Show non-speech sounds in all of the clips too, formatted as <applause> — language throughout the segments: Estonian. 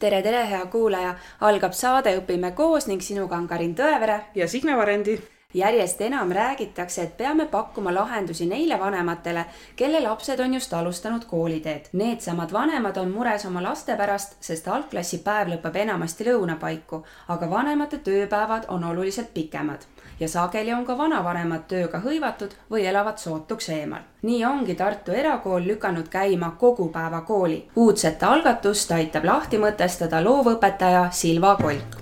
tere, tere, hea kuulaja! algab saade Õpime koos ning sinuga on Karin Tõevere ja Signe Varendi. järjest enam räägitakse, et peame pakkuma lahendusi neile vanematele, kelle lapsed on just alustanud kooliteed. Needsamad vanemad on mures oma laste pärast, sest algklassipäev lõpeb enamasti lõunapaiku, aga vanemate tööpäevad on oluliselt pikemad ja sageli on ka vanavanemad tööga hõivatud või elavad sootuks eemal. nii ongi Tartu Erakool lükanud käima kogupäevakooli. uudset algatust aitab lahti mõtestada loovõpetaja Silva Kolk.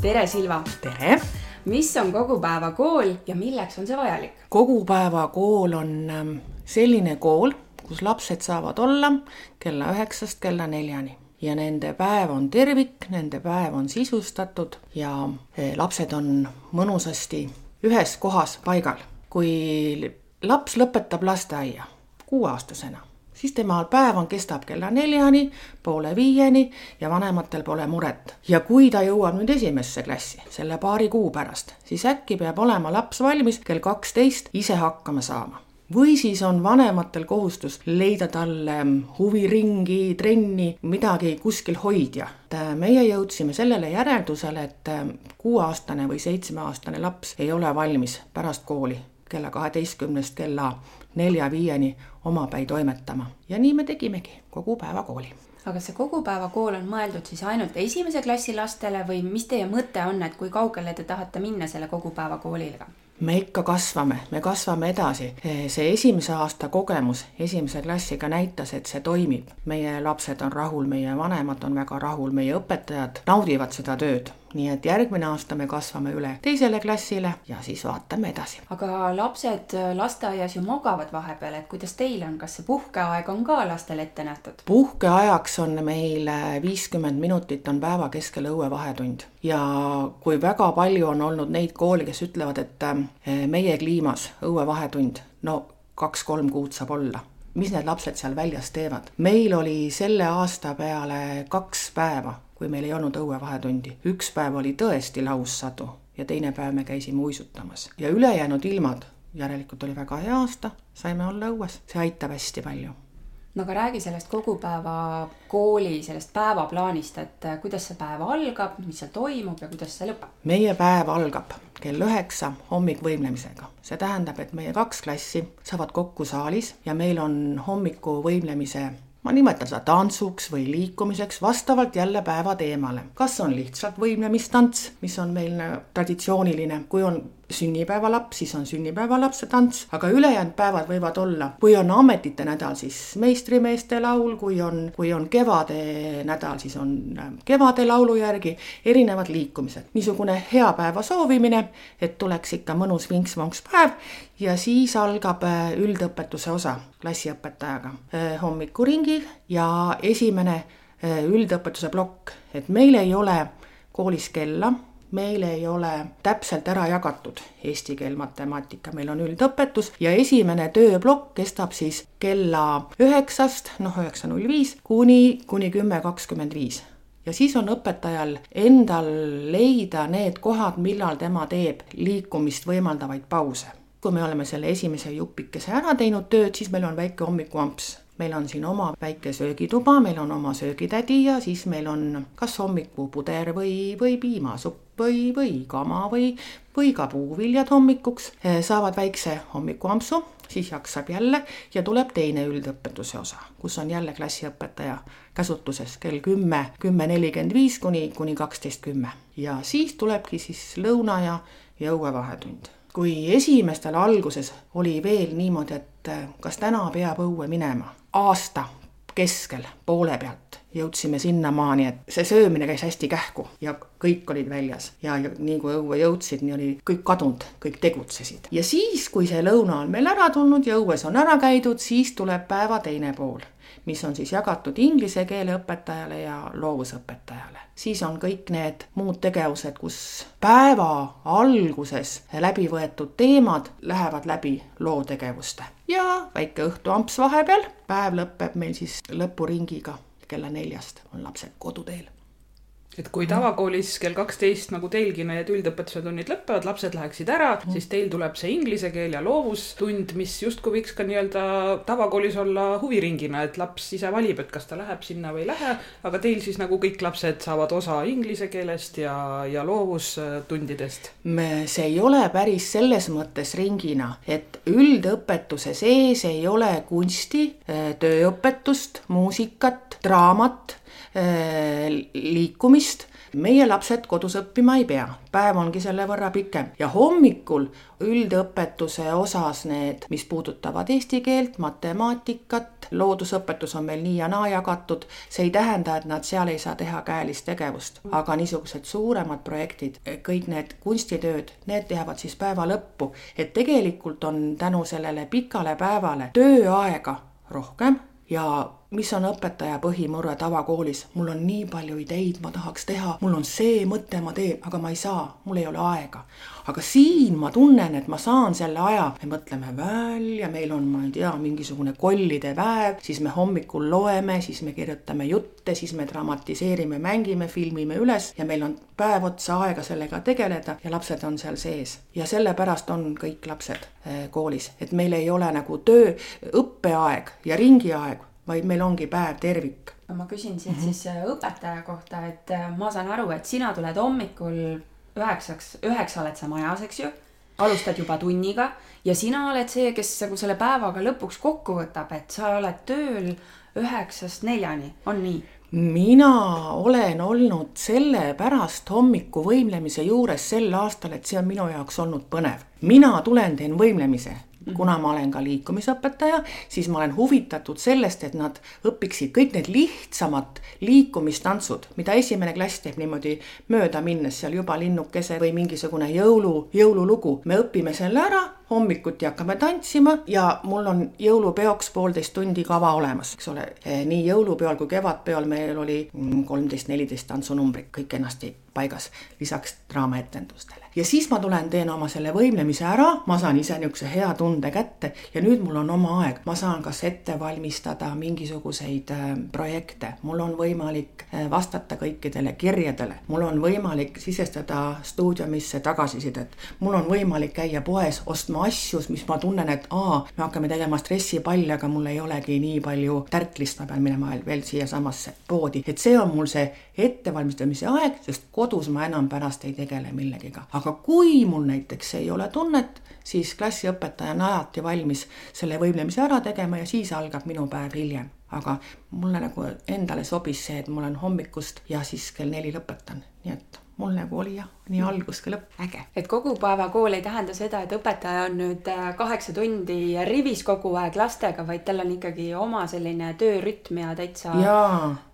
tere, Silva! tere! mis on kogupäevakool ja milleks on see vajalik? kogupäevakool on ähm, selline kool kus lapsed saavad olla kella üheksast kella neljani ja nende päev on tervik, nende päev on sisustatud ja eh, lapsed on mõnusasti ühes kohas paigal. kui laps lõpetab lasteaia kuueaastasena, siis tema päev on, kestab kella neljani, poole viieni ja vanematel pole muret. ja kui ta jõuab nüüd esimesse klassi selle paari kuu pärast, siis äkki peab olema laps valmis kell kaksteist ise hakkama saama või siis on vanematel kohustus leida talle huviringi, trenni, midagi kuskil hoidja. meie jõudsime sellele järeldusele, et kuueaastane või seitsmeaastane laps ei ole valmis pärast kooli kella kaheteistkümnest kella nelja-viieni omapäi toimetama ja nii me tegimegi kogu päeva kooli aga see kogupäevakool on mõeldud siis ainult esimese klassi lastele või mis teie mõte on, et kui kaugele te tahate minna selle kogupäevakooliga? Me ikka kasvame, me kasvame edasi. see esimese aasta kogemus esimese klassiga näitas, et see toimib. meie lapsed on rahul, meie vanemad on väga rahul, meie õpetajad naudivad seda tööd nii et järgmine aasta me kasvame üle teisele klassile ja siis vaatame edasi. aga lapsed lasteaias ju magavad vahepeal, et kuidas teil on, kas see puhkeaeg on ka lastel ette nähtud? puhkeajaks on meil viiskümmend minutit on päeva keskel õuevahetund ja kui väga palju on olnud neid kooli, kes ütlevad, et eh, meie kliimas õuevahetund, no kaks-kolm kuud saab olla mis need lapsed seal väljas teevad. meil oli selle aasta peale kaks päeva kui meil ei olnud õuevahetundi. üks päev oli tõesti laussadu ja teine päev me käisime uisutamas ja ülejäänud ilmad, järelikult oli väga hea aasta, saime olla õues, see aitab hästi palju no aga räägi sellest kogupäeva kooli sellest päevaplaanist, et äh, kuidas see päev algab, mis seal toimub ja kuidas see lõpeb? meie päev algab kell üheksa hommikvõimlemisega. see tähendab, et meie kaks klassi saavad kokku saalis ja meil on hommikuvõimlemise ma nimetan seda tantsuks või liikumiseks vastavalt jälle päeva teemale. kas on lihtsalt võimlemistants, mis on meil traditsiooniline, kui on sünnipäevalaps, siis on sünnipäevalapse tants, aga ülejäänud päevad võivad olla, kui on ametite nädal, siis meistrimeeste laul, kui on, kui on kevade nädal, siis on äh, kevade laulu järgi erinevad liikumised. niisugune hea päeva soovimine, et tuleks ikka mõnus vinks-vonks päev ja siis algab äh, üldõpetuse osa klassiõpetajaga äh, hommikuringi ja esimene üldõpetuse plokk, et meil ei ole koolis kella meil ei ole täpselt ära jagatud eesti keel, matemaatika, meil on üldõpetus ja esimene tööplokk kestab siis kella üheksast, noh, üheksa null viis kuni, kuni kümme kakskümmend viis. Ja siis on õpetajal endal leida need kohad, millal tema teeb liikumist võimaldavaid pause. kui me oleme selle esimese jupikese ära teinud tööd, siis meil on väike hommikuamps meil on siin oma väike söögituba, meil on oma söögitädi ja siis meil on kas hommikupuder või, või piimasupp või, või kama või, või ka puuviljad hommikuks. Eh, saavad väikse hommikuampsu, siis jaksab jälle ja tuleb teine üldõpetuse osa, kus on jälle klassiõpetaja käsutuses kell kümme, kümme nelikümmend viis kuni, kuni kaksteist kümme. ja siis tulebki siis lõuna ja, ja õuevahetund kui esimestel alguses oli veel niimoodi, et kas täna peab õue minema aasta keskel poole pealt jõudsime sinnamaani, et see söömine käis hästi kähku ja kõik olid väljas ja, nii kui õue jõudsid, nii oli kõik kadunud, kõik tegutsesid. ja siis, kui see lõuna on meil ära tulnud ja õues on ära käidud, siis tuleb päeva teine pool mis on siis jagatud inglise keele õpetajale ja loovusõpetajale. siis on kõik need muud tegevused, kus päeva alguses läbi võetud teemad lähevad läbi lootegevuste ja väike õhtuamps vahepeal. päev lõpeb meil siis lõpuringiga kella neljast on lapsed koduteel et kui tavakoolis kell kaksteist nagu teilgi need üldõpetuse tunnid lõpevad, lapsed läheksid ära mm., siis teil tuleb see inglise keel ja loovustund, mis justkui võiks ka nii-öelda tavakoolis olla huviringina, et laps ise valib, et kas ta läheb sinna või ei lähe. aga teil siis nagu kõik lapsed saavad osa inglise keelest ja, ja loovustundidest? me, see ei ole päris selles mõttes ringina, et üldõpetuse sees ei ole kunsti, tööõpetust, muusikat, draamat liikumist. meie lapsed kodus õppima ei pea, päev ongi selle võrra pikem. Ja hommikul üldõpetuse osas need, mis puudutavad eesti keelt, matemaatikat, loodusõpetus on meil nii ja naa jagatud, see ei tähenda, et nad seal ei saa teha käelist tegevust, aga niisugused suuremad projektid, kõik need kunstitööd, need jäävad siis päeva lõppu, et tegelikult on tänu sellele pikale päevale tööaega rohkem ja mis on õpetaja põhimurre tavakoolis, mul on nii palju ideid, ma tahaks teha, mul on see mõte, ma teen, aga ma ei saa, mul ei ole aega. aga siin ma tunnen, et ma saan selle aja, me mõtleme välja, meil on, ma ei tea, mingisugune kollide päev, siis me hommikul loeme, siis me kirjutame jutte, siis me dramatiseerime, mängime, filmime üles. Ja meil on päev otsa aega sellega tegeleda. Ja lapsed on seal sees. ja sellepärast on kõik lapsed eh, koolis, et meil ei ole nagu töö, õppeaeg ja ringiaeg vaid meil ongi päev tervik. ma küsin siit -hmm. siis äh, õpetaja kohta, et äh, ma saan aru, et sina tuled hommikul üheksaks, üheksa oled sa majas, eks ju, alustad juba tunniga ja sina oled see, kes nagu selle päevaga lõpuks kokku võtab, et sa oled tööl üheksast neljani, on nii? mina olen olnud sellepärast hommiku võimlemise juures sel aastal, et see on minu jaoks olnud põnev. mina tulen, teen võimlemise Mhm. Kuna ma olen ka liikumisõpetaja, siis ma olen huvitatud sellest, et nad õpiksid kõik need lihtsamad liikumistantsud, mida esimene klass teeb niimoodi mööda minnes seal juba linnukese või mingisugune jõulu, jõululugu. me õpime selle ära, hommikuti hakkame tantsima ja mul on jõulupeoks poolteist tundi kava olemas, eks ole. nii jõulupeol kui kevadpeol meil oli kolmteist, neliteist tantsunumbrit, kõik kenasti paigas, lisaks draamaetendustele. Ja siis ma tulen, teen oma selle võimlemise ära, ma saan ise niisuguse hea tunde kätte ja nüüd mul on oma aeg, ma saan kas ette valmistada mingisuguseid äh, projekte, mul on võimalik äh, vastata kõikidele kirjadele, mul on võimalik sisestada stuudiumisse tagasisidet, mul on võimalik käia poes ostma asju, mis ma tunnen, et aa, me hakkame tegema stressipalle, aga mul ei olegi nii palju tärklist, ma pean minema veel siiasamasse poodi, et see on mul see ettevalmistamise aeg, sest kodus ma enam pärast ei tegele millegiga aga kui mul näiteks ei ole tunnet, siis klassiõpetaja on alati valmis selle võimlemise ära tegema ja siis algab minu päev hiljem. aga mulle nagu endale sobis see, et ma olen hommikust ja siis kell neli lõpetan, nii et mul nagu oli jah, nii algus kui lõpp, äge. et kogu päeva kool ei tähenda seda, et õpetaja on nüüd äh, kaheksa tundi rivis kogu aeg lastega, vaid tal on ikkagi oma selline töörütm ja täitsa,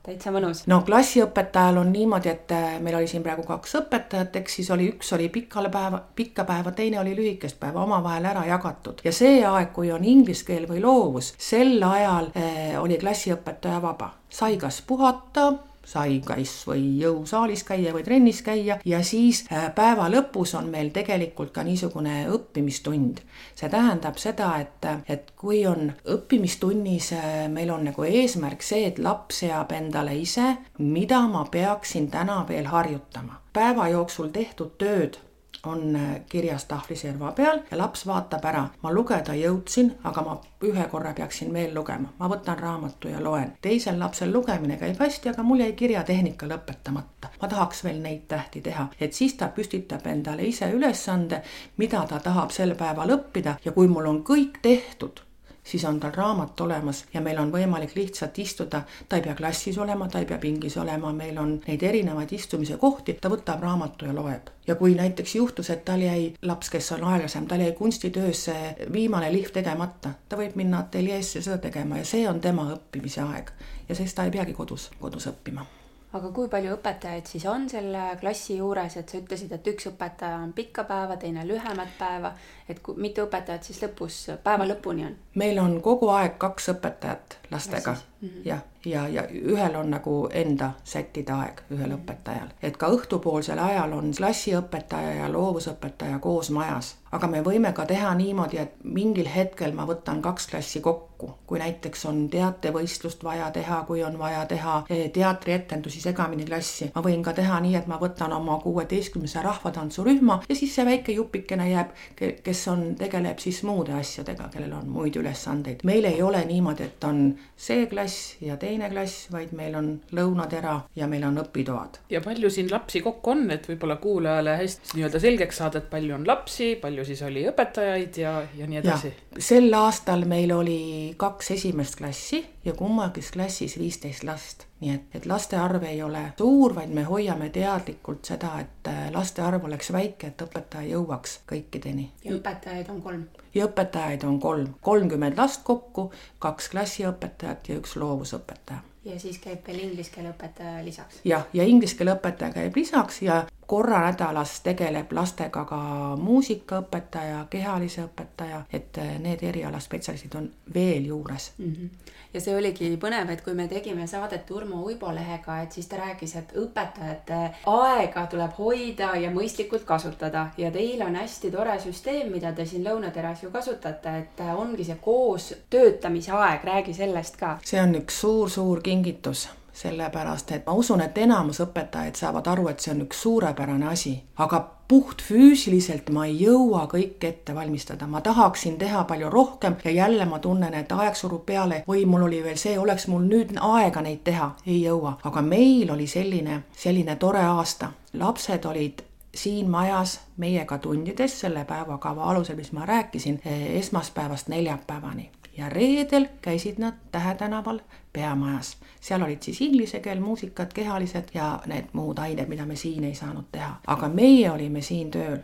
täitsa mõnus. no klassiõpetajal on niimoodi, et äh, meil oli siin praegu kaks õpetajat, eks siis oli, üks oli pikale päeva, pikka päeva, teine oli lühikest päeva, omavahel ära jagatud. Ja see aeg, kui on inglise keel või loovus, sel ajal äh, oli klassiõpetaja vaba, sai kas puhata sai kas või jõusaalis käia või trennis käia ja siis äh, päeva lõpus on meil tegelikult ka niisugune õppimistund. see tähendab seda, et, et kui on õppimistunnis, äh, meil on nagu eesmärk see, et laps seab endale ise, mida ma peaksin täna veel harjutama. päeva jooksul tehtud tööd on äh, kirjas tahvliserva peal ja laps vaatab ära. ma lugeda jõudsin, aga ma ühe korra peaksin veel lugema. ma võtan raamatu ja loen. teisel lapsel lugemine käib hästi, aga mul jäi kirjatehnika lõpetamata. ma tahaks veel neid tähti teha, et siis ta püstitab endale ise ülesande, mida ta tahab sel päeval õppida ja kui mul on kõik tehtud siis on tal raamat olemas ja meil on võimalik lihtsalt istuda, ta ei pea klassis olema, ta ei pea pingis olema, meil on neid erinevaid istumise kohti, ta võtab raamatu ja loeb. ja kui näiteks juhtus, et tal jäi, laps, kes on aeglasem, tal jäi kunstitöös viimane lihv tegemata, ta võib minna ateljeesse seda tegema ja see on tema õppimise aeg. ja siis ta ei peagi kodus, kodus õppima aga kui palju õpetajaid siis on selle klassi juures, et sa ütlesid, et üks õpetaja on pikka päeva, teine lühemat päeva, et kui, mitu õpetajat siis lõpus, päeva lõpuni on? meil on kogu aeg kaks õpetajat lastega mm -hmm. jah, ja, ja, ja ühel on nagu enda sättide aeg, ühel mm -hmm. õpetajal. et ka õhtupoolsel ajal on klassiõpetaja ja loovusõpetaja koos majas. aga me võime ka teha niimoodi, et mingil hetkel ma võtan kaks klassi kokku kokku, kui näiteks on teatevõistlust vaja teha, kui on vaja teha eh, teatrietendusi segamini klassi. ma võin ka teha nii, et ma võtan oma kuueteistkümnese rahvatantsurühma ja siis see väike jupikene jääb, kes on, tegeleb siis muude asjadega, kellel on muid ülesandeid. meil ei ole niimoodi, et on see klass ja teine klass, vaid meil on lõunatera ja meil on õpitoad. ja palju siin lapsi kokku on, et võib-olla kuulajale hästi nii-öelda selgeks saada, et palju on lapsi, palju siis oli õpetajaid ja, ja nii edasi? sel aastal meil oli kaks esimest klassi ja kummagiski klassis viisteist last. nii et, et laste arv ei ole suur, vaid me hoiame teadlikult seda, et äh, laste arv oleks väike, et õpetaja jõuaks kõikideni. ja õpetajaid on kolm? ja õpetajaid on kolm, kolmkümmend last kokku, kaks klassiõpetajat ja üks loovusõpetaja ja siis käib veel inglise keele õpetaja lisaks? jah, ja inglise keele õpetaja käib lisaks ja korra nädalas tegeleb lastega ka muusikaõpetaja, kehalise õpetaja, et eh, need erialaspetsialistid on veel juures mm. -hmm. ja see oligi põnev, et kui me tegime saadet Urmo Uibo lehega, et siis ta rääkis, et õpetajate aega tuleb hoida ja mõistlikult kasutada ja teil on hästi tore süsteem, mida te siin Lõunateras ju kasutate, et ongi see koos töötamise aeg, räägi sellest ka. see on üks suur-suur kingitus sellepärast et ma usun, et enamus õpetajaid saavad aru, et see on üks suurepärane asi, aga puhtfüüsiliselt ma ei jõua kõike ette valmistada, ma tahaksin teha palju rohkem ja jälle ma tunnen, et aeg surub peale või mul oli veel see, oleks mul nüüd aega neid teha, ei jõua, aga meil oli selline, selline tore aasta, lapsed olid siin majas meiega tundides selle päevakava alusel, mis ma rääkisin, esmaspäevast neljapäevani ja reedel käisid nad Tähe tänaval peamajas. seal olid siis inglise keel, muusikad, kehalised ja need muud ained, mida me siin ei saanud teha. aga meie olime siin tööl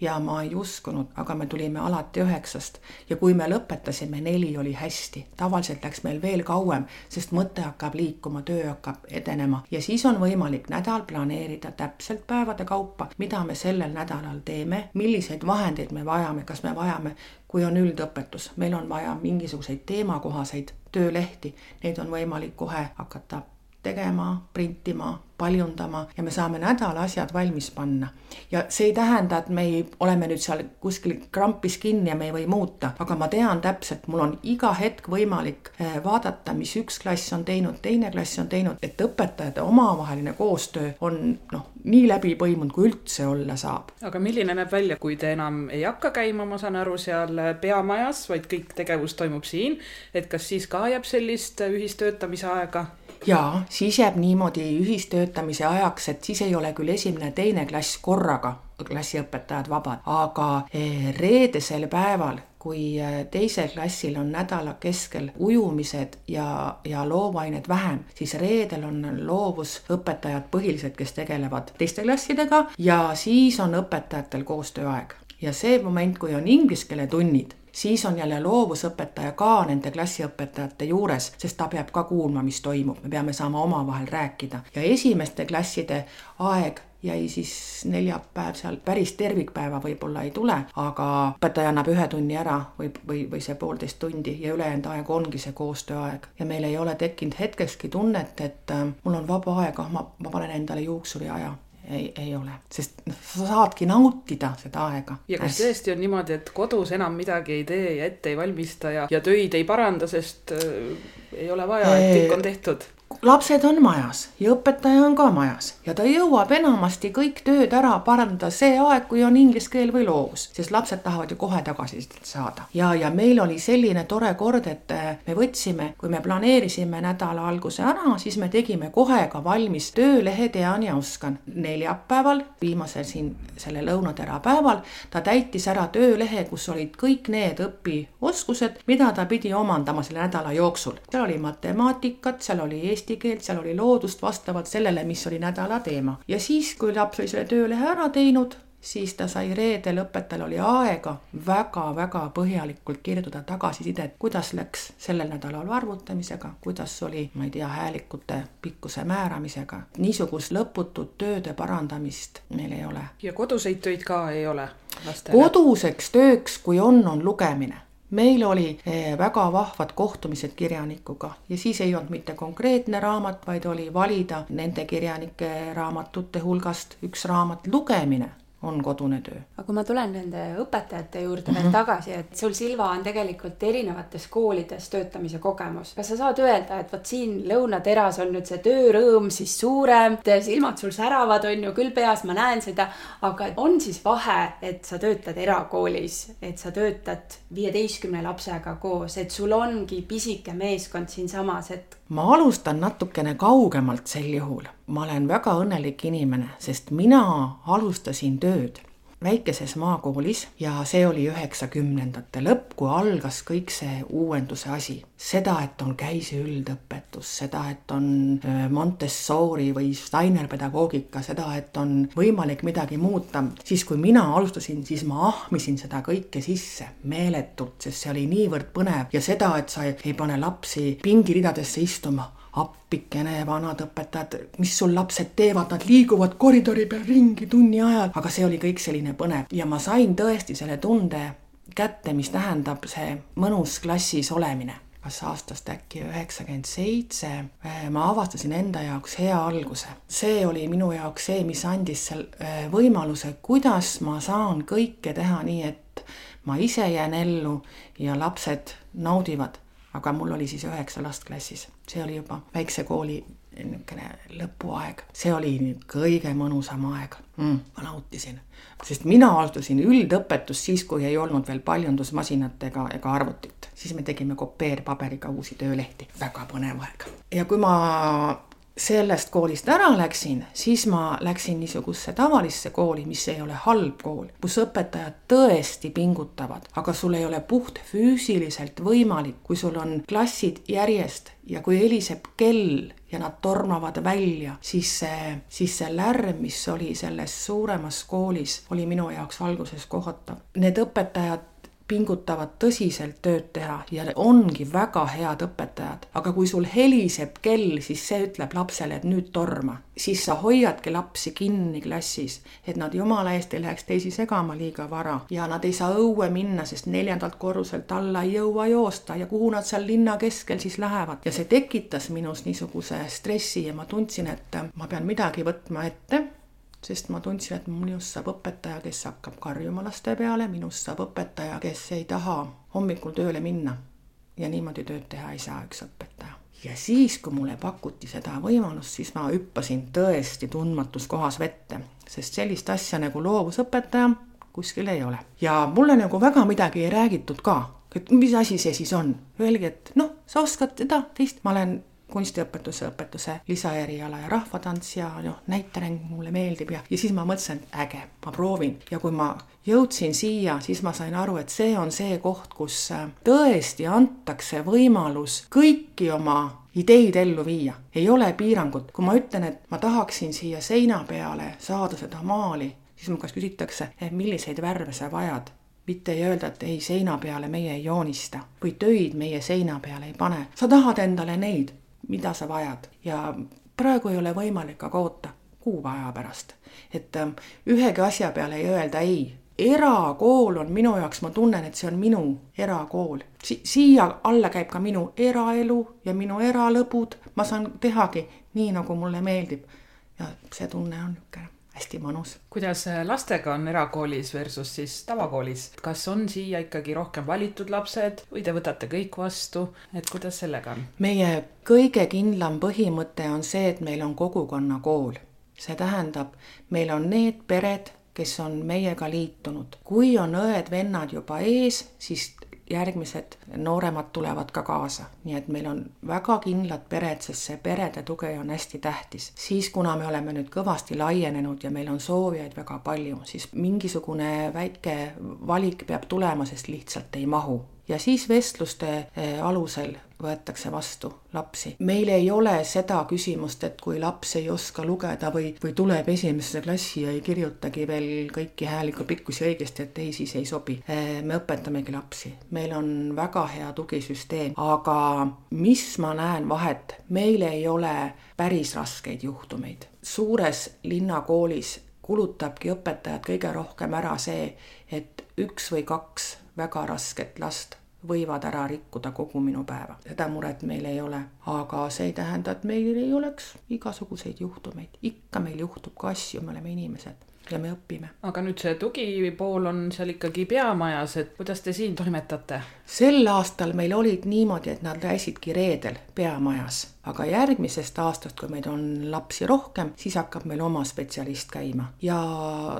ja ma ei uskunud, aga me tulime alati üheksast ja kui me lõpetasime, neli oli hästi. tavaliselt läks meil veel kauem, sest mõte hakkab liikuma, töö hakkab edenema. Ja siis on võimalik nädal planeerida täpselt päevade kaupa, mida me sellel nädalal teeme, milliseid vahendeid me vajame, kas me vajame kui on üldõpetus, meil on vaja mingisuguseid teemakohaseid töölehti, neid on võimalik kohe hakata tegema, printima, paljundama ja me saame nädala asjad valmis panna. ja see ei tähenda, et me ei, oleme nüüd seal kuskil krampis kinni ja me ei või muuta, aga ma tean täpselt, mul on iga hetk võimalik eh, vaadata, mis üks klass on teinud, teine klass on teinud, et õpetajate omavaheline koostöö on noh, nii läbi põimunud, kui üldse olla saab. aga milline näeb välja, kui te enam ei hakka käima, ma saan aru, seal peamajas, vaid kõik tegevus toimub siin, et kas siis ka jääb sellist ühistöötamise aega? Jaa, siis jääb niimoodi ühistöötamise ajaks, et siis ei ole küll esimene, teine klass korraga klassiõpetajad vabad, aga eh, reedesel päeval, kui eh, teisel klassil on nädala keskel ujumised ja, ja loovained vähem, siis reedel on loovusõpetajad põhilised, kes tegelevad teiste klassidega ja siis on õpetajatel koostööaeg. ja see moment, kui on inglise keele tunnid, siis on jälle loovusõpetaja ka nende klassiõpetajate juures, sest ta peab ka kuulma, mis toimub, me peame saama omavahel rääkida. Ja esimeste klasside aeg jäi siis neljapäev seal, päris tervikpäeva võib-olla ei tule, aga õpetaja annab ühe tunni ära või, või, või see poolteist tundi ja ülejäänud aeg ongi see koostööaeg. ja meil ei ole tekkinud hetkekski tunnet, et äh, mul on vaba aeg, ah ma, ma panen endale juuksuri aja ei, ei ole, sest noh, sa saadki nautida seda aega. ja kas Hästi. tõesti on niimoodi, et kodus enam midagi ei tee ja ette ei valmista ja, ja töid ei paranda, sest äh, ei ole vaja, et kõik on tehtud? Lapsed on majas ja õpetaja on ka majas ja ta jõuab enamasti kõik tööd ära parandada see aeg, kui on inglise keel või loovus, sest lapsed tahavad ju kohe tagasisidet saada. ja, ja meil oli selline tore kord, et äh, me võtsime, kui me planeerisime nädala alguse ära, siis me tegime kohe ka valmis töölehe Tean ja oskan. neljapäeval, viimasel siin selle lõunatera päeval, ta täitis ära töölehe, kus olid kõik need õpioskused, mida ta pidi omandama selle nädala jooksul. seal oli matemaatikat, seal oli eesti eesti keelt, seal oli loodust vastavalt sellele, mis oli nädala teema. ja siis, kui laps oli selle töölehe ära teinud, siis ta sai reedel, õpetajal oli aega väga-väga põhjalikult kirjutada tagasisidet, kuidas läks sellel nädalal arvutamisega, kuidas oli, ma ei tea, häälikute pikkuse määramisega. niisugust lõputut tööde parandamist meil ei ole. ja koduseid töid ka ei ole lastele? koduseks tööks, kui on, on lugemine meil oli eh, väga vahvad kohtumised kirjanikuga ja siis ei olnud mitte konkreetne raamat, vaid oli valida nende kirjanike raamatute hulgast üks raamat, lugemine on kodune töö. aga kui ma tulen nende õpetajate juurde veel mm -hmm. tagasi, et sul, Silva, on tegelikult erinevates koolides töötamise kogemus. kas sa saad öelda, et vot siin lõunateras on nüüd see töörõõm siis suurem, silmad sul säravad, on ju, küll peas ma näen seda, aga on siis vahe, et sa töötad erakoolis, et sa töötad viieteistkümne lapsega koos, et sul ongi pisike meeskond siinsamas, et ma alustan natukene kaugemalt sel juhul. ma olen väga õnnelik inimene, sest mina alustasin tööd väikeses maakoolis ja see oli üheksakümnendate lõpp, kui algas kõik see uuenduse asi. seda, et on käisi üldõpetus, seda, et on äh, Montessori või Steiner pedagoogika, seda, et on võimalik midagi muuta, siis kui mina alustasin, siis ma ahmisin seda kõike sisse meeletult, sest see oli niivõrd põnev ja seda, et sa ei pane lapsi pingiridadesse istuma appikene, vanad õpetajad, mis sul lapsed teevad, nad liiguvad koridori peal ringi tunni ajal, aga see oli kõik selline põnev. Ja ma sain tõesti selle tunde kätte, mis tähendab see mõnus klassis olemine. Kas aastast äkki üheksakümmend seitse, ma avastasin enda jaoks hea alguse. see oli minu jaoks see, mis andis seal äh, võimaluse, kuidas ma saan kõike teha nii, et ma ise jään ellu ja lapsed naudivad aga mul oli siis üheksa last klassis, see oli juba väikse kooli niisugune lõpuaeg, see oli kõige mõnusam aeg mm,. ma nautisin, sest mina alustasin üldõpetust siis, kui ei olnud veel paljundusmasinat ega, ega arvutit. siis me tegime kopeerpaberiga uusi töölehti, väga põnev aeg. ja kui ma sellest koolist ära läksin, siis ma läksin niisugusesse tavalisse kooli, mis ei ole halb kool, kus õpetajad tõesti pingutavad, aga sul ei ole puht füüsiliselt võimalik, kui sul on klassid järjest ja kui heliseb kell ja nad tormavad välja, siis see, siis see lärm, mis oli selles suuremas koolis, oli minu jaoks alguses kohutav. Need õpetajad pingutavad tõsiselt tööd teha ja ongi väga head õpetajad. aga kui sul heliseb kell, siis see ütleb lapsele, et nüüd torma. siis sa hoiadki lapsi kinni klassis, et nad jumala eest ei läheks teisi segama liiga vara ja nad ei saa õue minna, sest neljandalt korruselt alla ei jõua joosta ja kuhu nad seal linna keskel siis lähevad. ja see tekitas minus niisuguse stressi ja ma tundsin, et ma pean midagi võtma ette sest ma tundsin, et minust saab õpetaja, kes hakkab karjuma laste peale, minust saab õpetaja, kes ei taha hommikul tööle minna. ja niimoodi tööd teha ei saa üks õpetaja. ja siis, kui mulle pakuti seda võimalust, siis ma hüppasin tõesti tundmatus kohas vette, sest sellist asja nagu loovusõpetaja kuskil ei ole. ja mulle nagu väga midagi ei räägitud ka, et mis asi see siis on. Öelge, et noh, sa oskad seda, teist, ma olen kunstiõpetuse õpetuse lisaeriala ja rahvatants ja noh, näitemäng mulle meeldib ja, ja siis ma mõtlesin, et äge, ma proovin. ja kui ma jõudsin siia, siis ma sain aru, et see on see koht, kus äh, tõesti antakse võimalus kõiki oma ideid ellu viia, ei ole piirangut. kui ma ütlen, et ma tahaksin siia seina peale saada seda maali, siis mu käest küsitakse, et milliseid värve sa vajad mitte ei öelda, et ei, seina peale meie ei joonista või töid meie seina peale ei pane. sa tahad endale neid, mida sa vajad ja praegu ei ole võimalik aga oota kuu aja pärast. et ähm, ühegi asja peale ei öelda ei. erakool on minu jaoks, ma tunnen, et see on minu erakool si. siia alla käib ka minu eraelu ja minu eralõbud, ma saan tehagi nii, nagu mulle meeldib. ja see tunne on niisugune hästi mõnus. kuidas äh, lastega on erakoolis versus siis tavakoolis, kas on siia ikkagi rohkem valitud lapsed või te võtate kõik vastu, et kuidas sellega on? meie kõige kindlam põhimõte on see, et meil on kogukonnakool. see tähendab, meil on need pered, kes on meiega liitunud. kui on õed-vennad juba ees, siis järgmised nooremad tulevad ka kaasa, nii et meil on väga kindlad pered, sest see perede tugi on hästi tähtis. siis, kuna me oleme nüüd kõvasti laienenud ja meil on soovijaid väga palju, siis mingisugune väike valik peab tulema, sest lihtsalt ei mahu ja siis vestluste eh, alusel võetakse vastu lapsi. meil ei ole seda küsimust, et kui laps ei oska lugeda või, või tuleb esimesse klassi ja ei kirjutagi veel kõiki hääliku pikkusi õigesti, et ei, siis ei sobi. Eh, me õpetamegi lapsi, meil on väga hea tugisüsteem, aga mis ma näen vahet, meil ei ole päris raskeid juhtumeid. suures linnakoolis kulutabki õpetajad kõige rohkem ära see, et üks või kaks väga rasket last võivad ära rikkuda kogu minu päeva. seda muret meil ei ole, aga see ei tähenda, et meil ei oleks igasuguseid juhtumeid. ikka meil juhtub ka asju, me oleme inimesed ja me õpime. aga nüüd see tugipool on seal ikkagi peamajas, et kuidas te siin toimetate? sel aastal meil olid niimoodi, et nad käisidki reedel peamajas, aga järgmisest aastast, kui meid on lapsi rohkem, siis hakkab meil oma spetsialist käima ja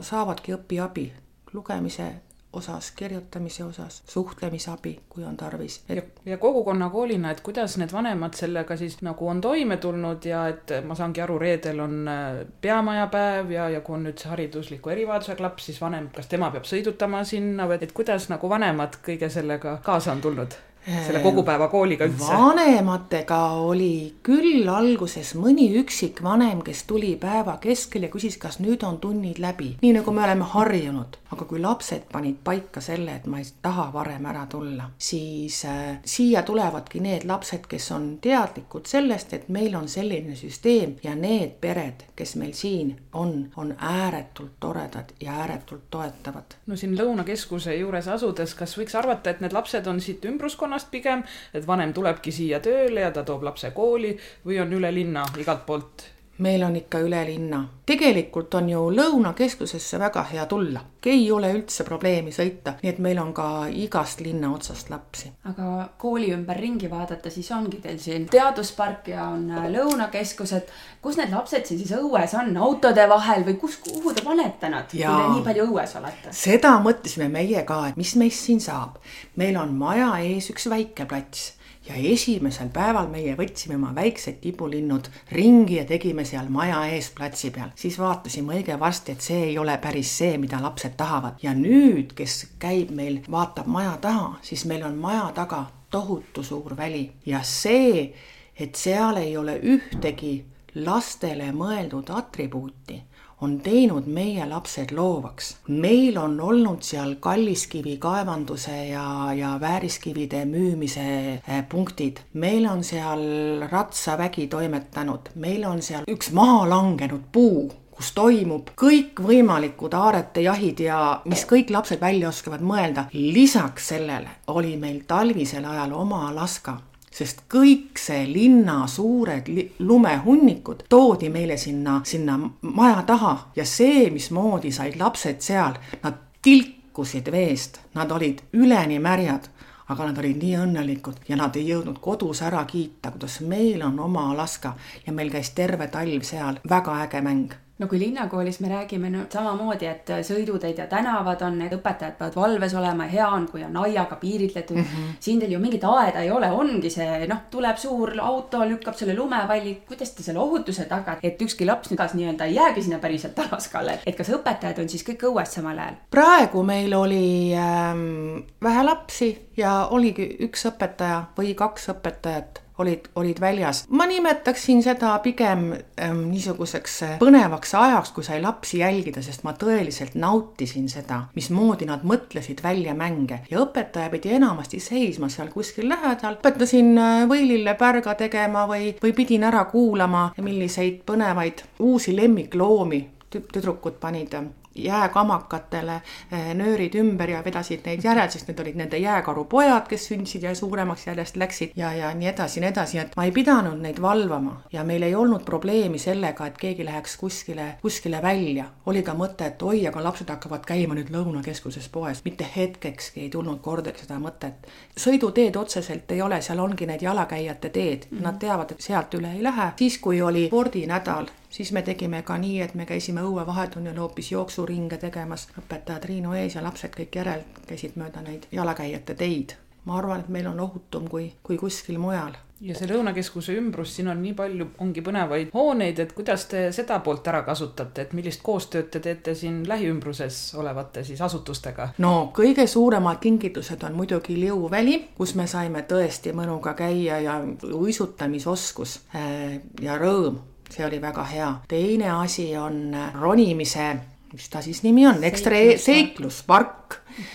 saavadki õpiabi lugemise osas, kirjutamise osas, suhtlemisabi, kui on tarvis et.... ja, ja kogukonnakoolina, et kuidas need vanemad sellega siis nagu on toime tulnud ja et ma saangi aru, reedel on äh, peamajapäev ja, ja kui on nüüd see haridusliku erivajadusega laps, siis vanem, kas tema peab sõidutama sinna või et kuidas nagu vanemad kõige sellega kaasa on tulnud? Selle kogupäevakooliga üldse? vanematega oli küll alguses mõni üksik vanem, kes tuli päeva keskel ja küsis, kas nüüd on tunnid läbi, nii nagu me oleme harjunud. aga kui lapsed panid paika selle, et ma ei taha varem ära tulla, siis äh, siia tulevadki need lapsed, kes on teadlikud sellest, et meil on selline süsteem ja need pered, kes meil siin on, on ääretult toredad ja ääretult toetavad. no siin Lõunakeskuse juures asudes, kas võiks arvata, et need lapsed on siit ümbruskonnast piirkonnast pigem, et vanem tulebki siia tööle ja ta toob lapse kooli või on üle linna igalt poolt meil on ikka üle linna. tegelikult on ju Lõunakeskusesse väga hea tulla, ei ole üldse probleemi sõita, nii et meil on ka igast linna otsast lapsi. aga kooli ümber ringi vaadata, siis ongi teil siin teaduspark ja on äh, Lõunakeskus, et kus need lapsed siis õues on, autode vahel või kus, kuhu te panete nad, kui te nii palju õues olete? seda mõtlesime meie ka, et mis meist siin saab. meil on maja ees üks väike plats ja esimesel päeval meie võtsime oma väiksed tibulinnud ringi ja tegime seal maja ees platsi peal. siis vaatasime õige varsti, et see ei ole päris see, mida lapsed tahavad. ja nüüd, kes käib meil, vaatab maja taha, siis meil on maja taga tohutu suur väli ja see, et seal ei ole ühtegi lastele mõeldud atribuuti on teinud meie lapsed loovaks. meil on olnud seal kalliskivi kaevanduse ja, ja vääriskivide müümise eh, punktid. meil on seal ratsavägi toimetanud, meil on seal üks maha langenud puu kus toimub kõikvõimalikud aarete jahid ja mis kõik lapsed välja oskavad mõelda. lisaks sellele oli meil talvisel ajal oma Alaska sest kõik see linna suured lumehunnikud toodi meile sinna, sinna maja taha ja see, mismoodi said lapsed seal, nad tilkusid veest, nad olid üleni märjad aga nad olid nii õnnelikud ja nad ei jõudnud kodus ära kiita, kuidas meil on oma Alaska ja meil käis terve talv seal, väga äge mäng no kui linnakoolis me räägime no samamoodi, et sõiduteid ja tänavad on, need õpetajad peavad valves olema hea on, kui on aiaga piiritletud mm. -hmm. siin teil ju mingit aeda ei ole, ongi see noh, tuleb suur auto, lükkab selle lumevalli, kuidas te selle ohutuse tagate, et ükski laps nüüd nii-öelda ei jäägi sinna päriselt Alaskale, et kas õpetajad on siis kõik õues samal ajal? praegu meil oli ähm, vähe lapsi ja oligi üks õpetaja või kaks õpetajat olid, olid väljas. ma nimetaksin seda pigem ähm, niisuguseks äh, põnevaks ajaks, kui sai lapsi jälgida, sest ma tõeliselt nautisin seda, mismoodi nad mõtlesid välja mänge ja õpetaja pidi enamasti seisma seal kuskil lähedal. õpetasin äh, võilille pärga tegema või, või pidin ära kuulama, milliseid põnevaid uusi lemmikloomi tüdrukud panid jääkamakatele eh, nöörid ümber ja vedasid neid järel, sest need olid nende jääkarupojad, kes sündisid ja suuremaks järjest läksid ja, ja nii edasi, nii edasi, et ma ei pidanud neid valvama ja meil ei olnud probleemi sellega, et keegi läheks kuskile, kuskile välja. oli ka mõte, et oi, aga lapsed hakkavad käima nüüd Lõunakeskuses poes, mitte hetkekski ei tulnud kordagi seda mõtet. sõiduteed otseselt ei ole, seal ongi need jalakäijate teed mm, -hmm. nad teavad, et sealt üle ei lähe. siis, kui oli spordinädal, siis me tegime ka nii, et me käisime õuevahetunnil hoopis jooksuringe tegemas, õpetaja Triinu ees ja lapsed kõik järel käisid mööda neid jalakäijate teid. ma arvan, et meil on ohutum kui, kui kuskil mujal ja see Lõunakeskuse ümbrus, siin on nii palju, ongi põnevaid hooneid, et kuidas te seda poolt ära kasutate, et millist koostööd te teete siin lähiümbruses olevate siis asutustega? no kõige suuremad kingitused on muidugi Liuväli, kus me saime tõesti mõnuga käia ja uisutamisoskus äh, ja rõõm see oli väga hea. teine asi on ronimise mis ta siis nimi on, ekstra-, seikluspark.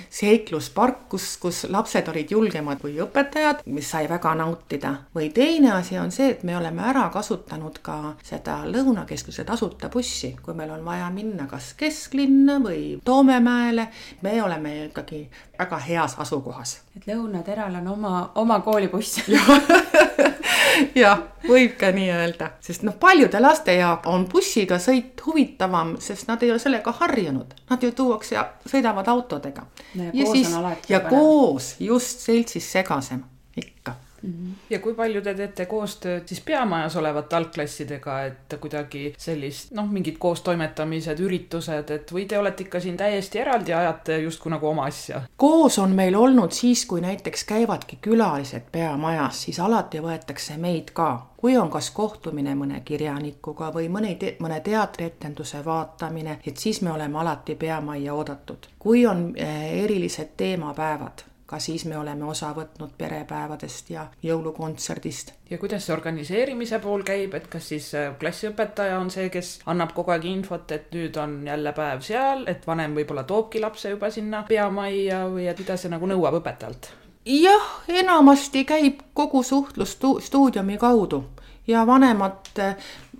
seikluspark, kus, kus lapsed olid julgemad kui õpetajad, mis sai väga nautida. või teine asi on see, et me oleme ära kasutanud ka seda Lõunakeskuse tasuta bussi, kui meil on vaja minna kas kesklinna või Toomemäele. me oleme ikkagi väga heas asukohas. et Lõunateral on oma, oma koolibuss <laughs> <laughs> <laughs> jah, võib ka nii öelda, sest noh, paljude laste jaoks on bussiga sõit huvitavam, sest nad ei ole sellega harjunud. Nad ju tuuakse ja sõidavad autodega. ja koos siis, ja põnev. koos just seltsis segasem ikka ja kui palju te teete koostööd siis peamajas olevate algklassidega, et kuidagi sellist noh, mingid koostoimetamised, üritused, et või te olete ikka siin täiesti eraldi, ajate justkui nagu oma asja? koos on meil olnud siis, kui näiteks käivadki külalised peamajas, siis alati võetakse meid ka. kui on kas kohtumine mõne kirjanikuga või mõne, mõne teatrietenduse vaatamine, et siis me oleme alati peamajja oodatud. kui on eh, erilised teemapäevad, ka siis me oleme osa võtnud perepäevadest ja jõulukontserdist. ja kuidas see organiseerimise pool käib, et kas siis äh, klassiõpetaja on see, kes annab kogu aeg infot, et nüüd on jälle päev seal, et vanem võib-olla toobki lapse juba sinna peamajja või et mida see nagu nõuab õpetajalt? jah, enamasti käib kogu suhtlus stu-, stuudiumi kaudu ja vanemad,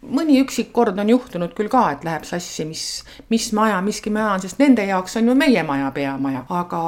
mõni üksik kord on juhtunud küll ka, et läheb sassi, mis, mis maja miski maja on, sest nende jaoks on ju meie maja peamaja, aga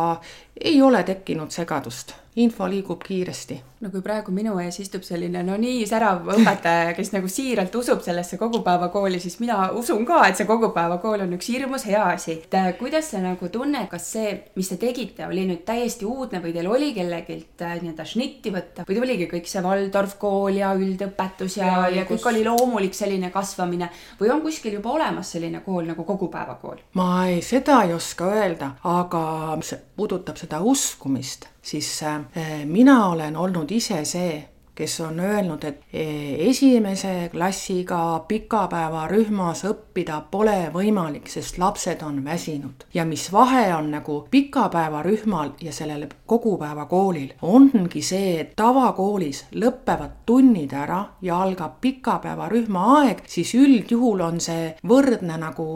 ei ole tekkinud segadust, info liigub kiiresti no kui praegu minu ees istub selline no nii särav õpetaja, kes nagu siiralt usub sellesse kogupäevakooli, siis mina usun ka, et see kogupäevakool on üks hirmus hea asi. et äh, kuidas sa nagu tunned, kas see, mis te tegite, oli nüüd täiesti uudne või teil oli kellegilt äh, nii-öelda šnitti võtta või tuligi kõik see Waldorf kool ja üldõpetus ja, ja, ja kõik kus... oli loomulik selline kasvamine või on kuskil juba olemas selline kool nagu kogupäevakool? ma ei, seda ei oska öelda, aga see puudutab seda uskumist, siis äh, mina olen olnud ise see, kes on öelnud, et eh, esimese klassiga pikapäevarühmas õppida pole võimalik, sest lapsed on väsinud. ja mis vahe on nagu pikapäevarühmal ja sellel kogupäevakoolil, ongi see, et tavakoolis lõpevad tunnid ära ja algab pikapäevarühma aeg, siis üldjuhul on see võrdne nagu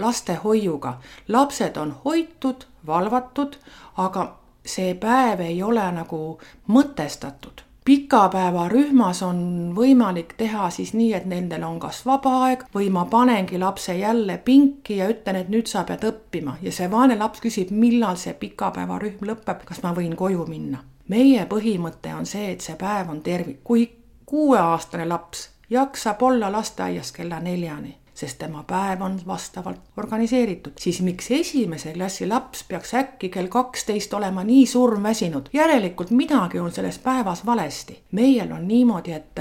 lastehoiuga. lapsed on hoitud, valvatud, aga see päev ei ole nagu mõtestatud. pikapäevarühmas on võimalik teha siis nii, et nendel on kas vaba aeg või ma panengi lapse jälle pinki ja ütlen, et nüüd sa pead õppima ja see vaene laps küsib, millal see pikapäevarühm lõpeb, kas ma võin koju minna. meie põhimõte on see, et see päev on tervik, kui kuueaastane laps jaksab olla lasteaias kella neljani sest tema päev on vastavalt organiseeritud, siis miks esimese klassi laps peaks äkki kell kaksteist olema nii surmväsinud? järelikult midagi on selles päevas valesti. meiel on niimoodi, et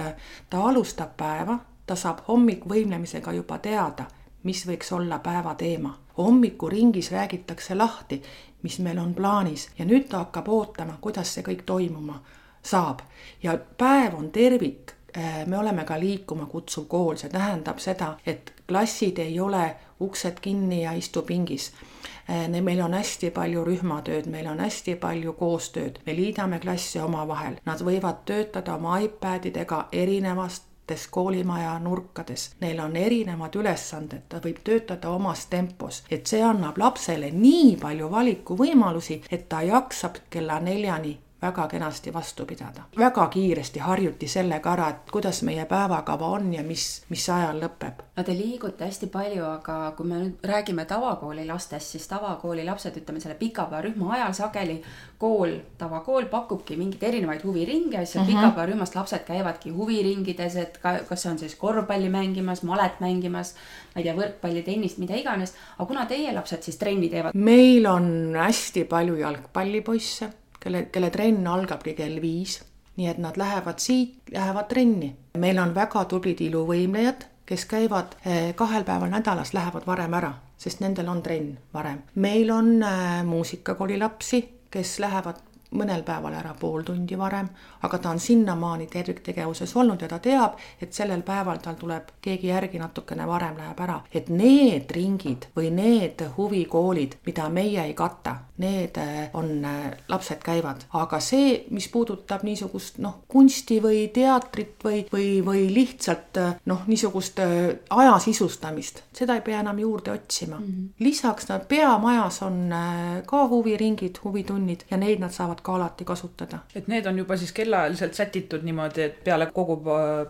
ta alustab päeva, ta saab hommikvõimlemisega juba teada, mis võiks olla päeva teema. hommikuringis räägitakse lahti, mis meil on plaanis ja nüüd ta hakkab ootama, kuidas see kõik toimuma saab ja päev on tervik me oleme ka liikuma kutsuv kool, see tähendab seda, et klassid ei ole uksed kinni ja istu pingis. meil on hästi palju rühmatööd, meil on hästi palju koostööd, me liidame klasse omavahel, nad võivad töötada oma iPadidega erinevastes koolimaja nurkades, neil on erinevad ülesanded, ta võib töötada omas tempos, et see annab lapsele nii palju valikuvõimalusi, et ta jaksab kella neljani väga kenasti vastu pidada. väga kiiresti harjuti sellega ära, et kuidas meie päevakava on ja mis, mis ajal lõpeb. no te liigute hästi palju, aga kui me nüüd räägime tavakooli lastest, siis tavakooli lapsed, ütleme selle pikapäevarühma ajal sageli kool, tavakool pakubki mingeid erinevaid huviringe siis uh -huh. pikapäevarühmast lapsed käivadki huviringides, et ka, kas see on siis korvpalli mängimas, malet mängimas, ma ei tea, võrkpalli, tennist, mida iganes. aga kuna teie lapsed siis trenni teevad? meil on hästi palju jalgpallipoisse kelle, kelle trenn algabki kell viis. nii et nad lähevad siit, lähevad trenni. meil on väga tublid iluvõimlejad, kes käivad eh, kahel päeval nädalas, lähevad varem ära, sest nendel on trenn varem. meil on äh, muusikakooli lapsi, kes lähevad mõnel päeval ära pool tundi varem, aga ta on sinnamaani terviktegevuses olnud ja ta teab, et sellel päeval tal tuleb keegi järgi natukene varem läheb ära. et need ringid või need huvikoolid, mida meie ei kata, need äh, on, äh, lapsed käivad, aga see, mis puudutab niisugust noh, kunsti või teatrit või, või, või lihtsalt äh, noh, niisugust aja sisustamist, seda ei pea enam juurde otsima mm. -hmm. lisaks nad peamajas on ka huviringid, huvitunnid ja neid nad saavad ka alati kasutada. et need on juba siis kellaajaliselt sätitud niimoodi, et peale kogu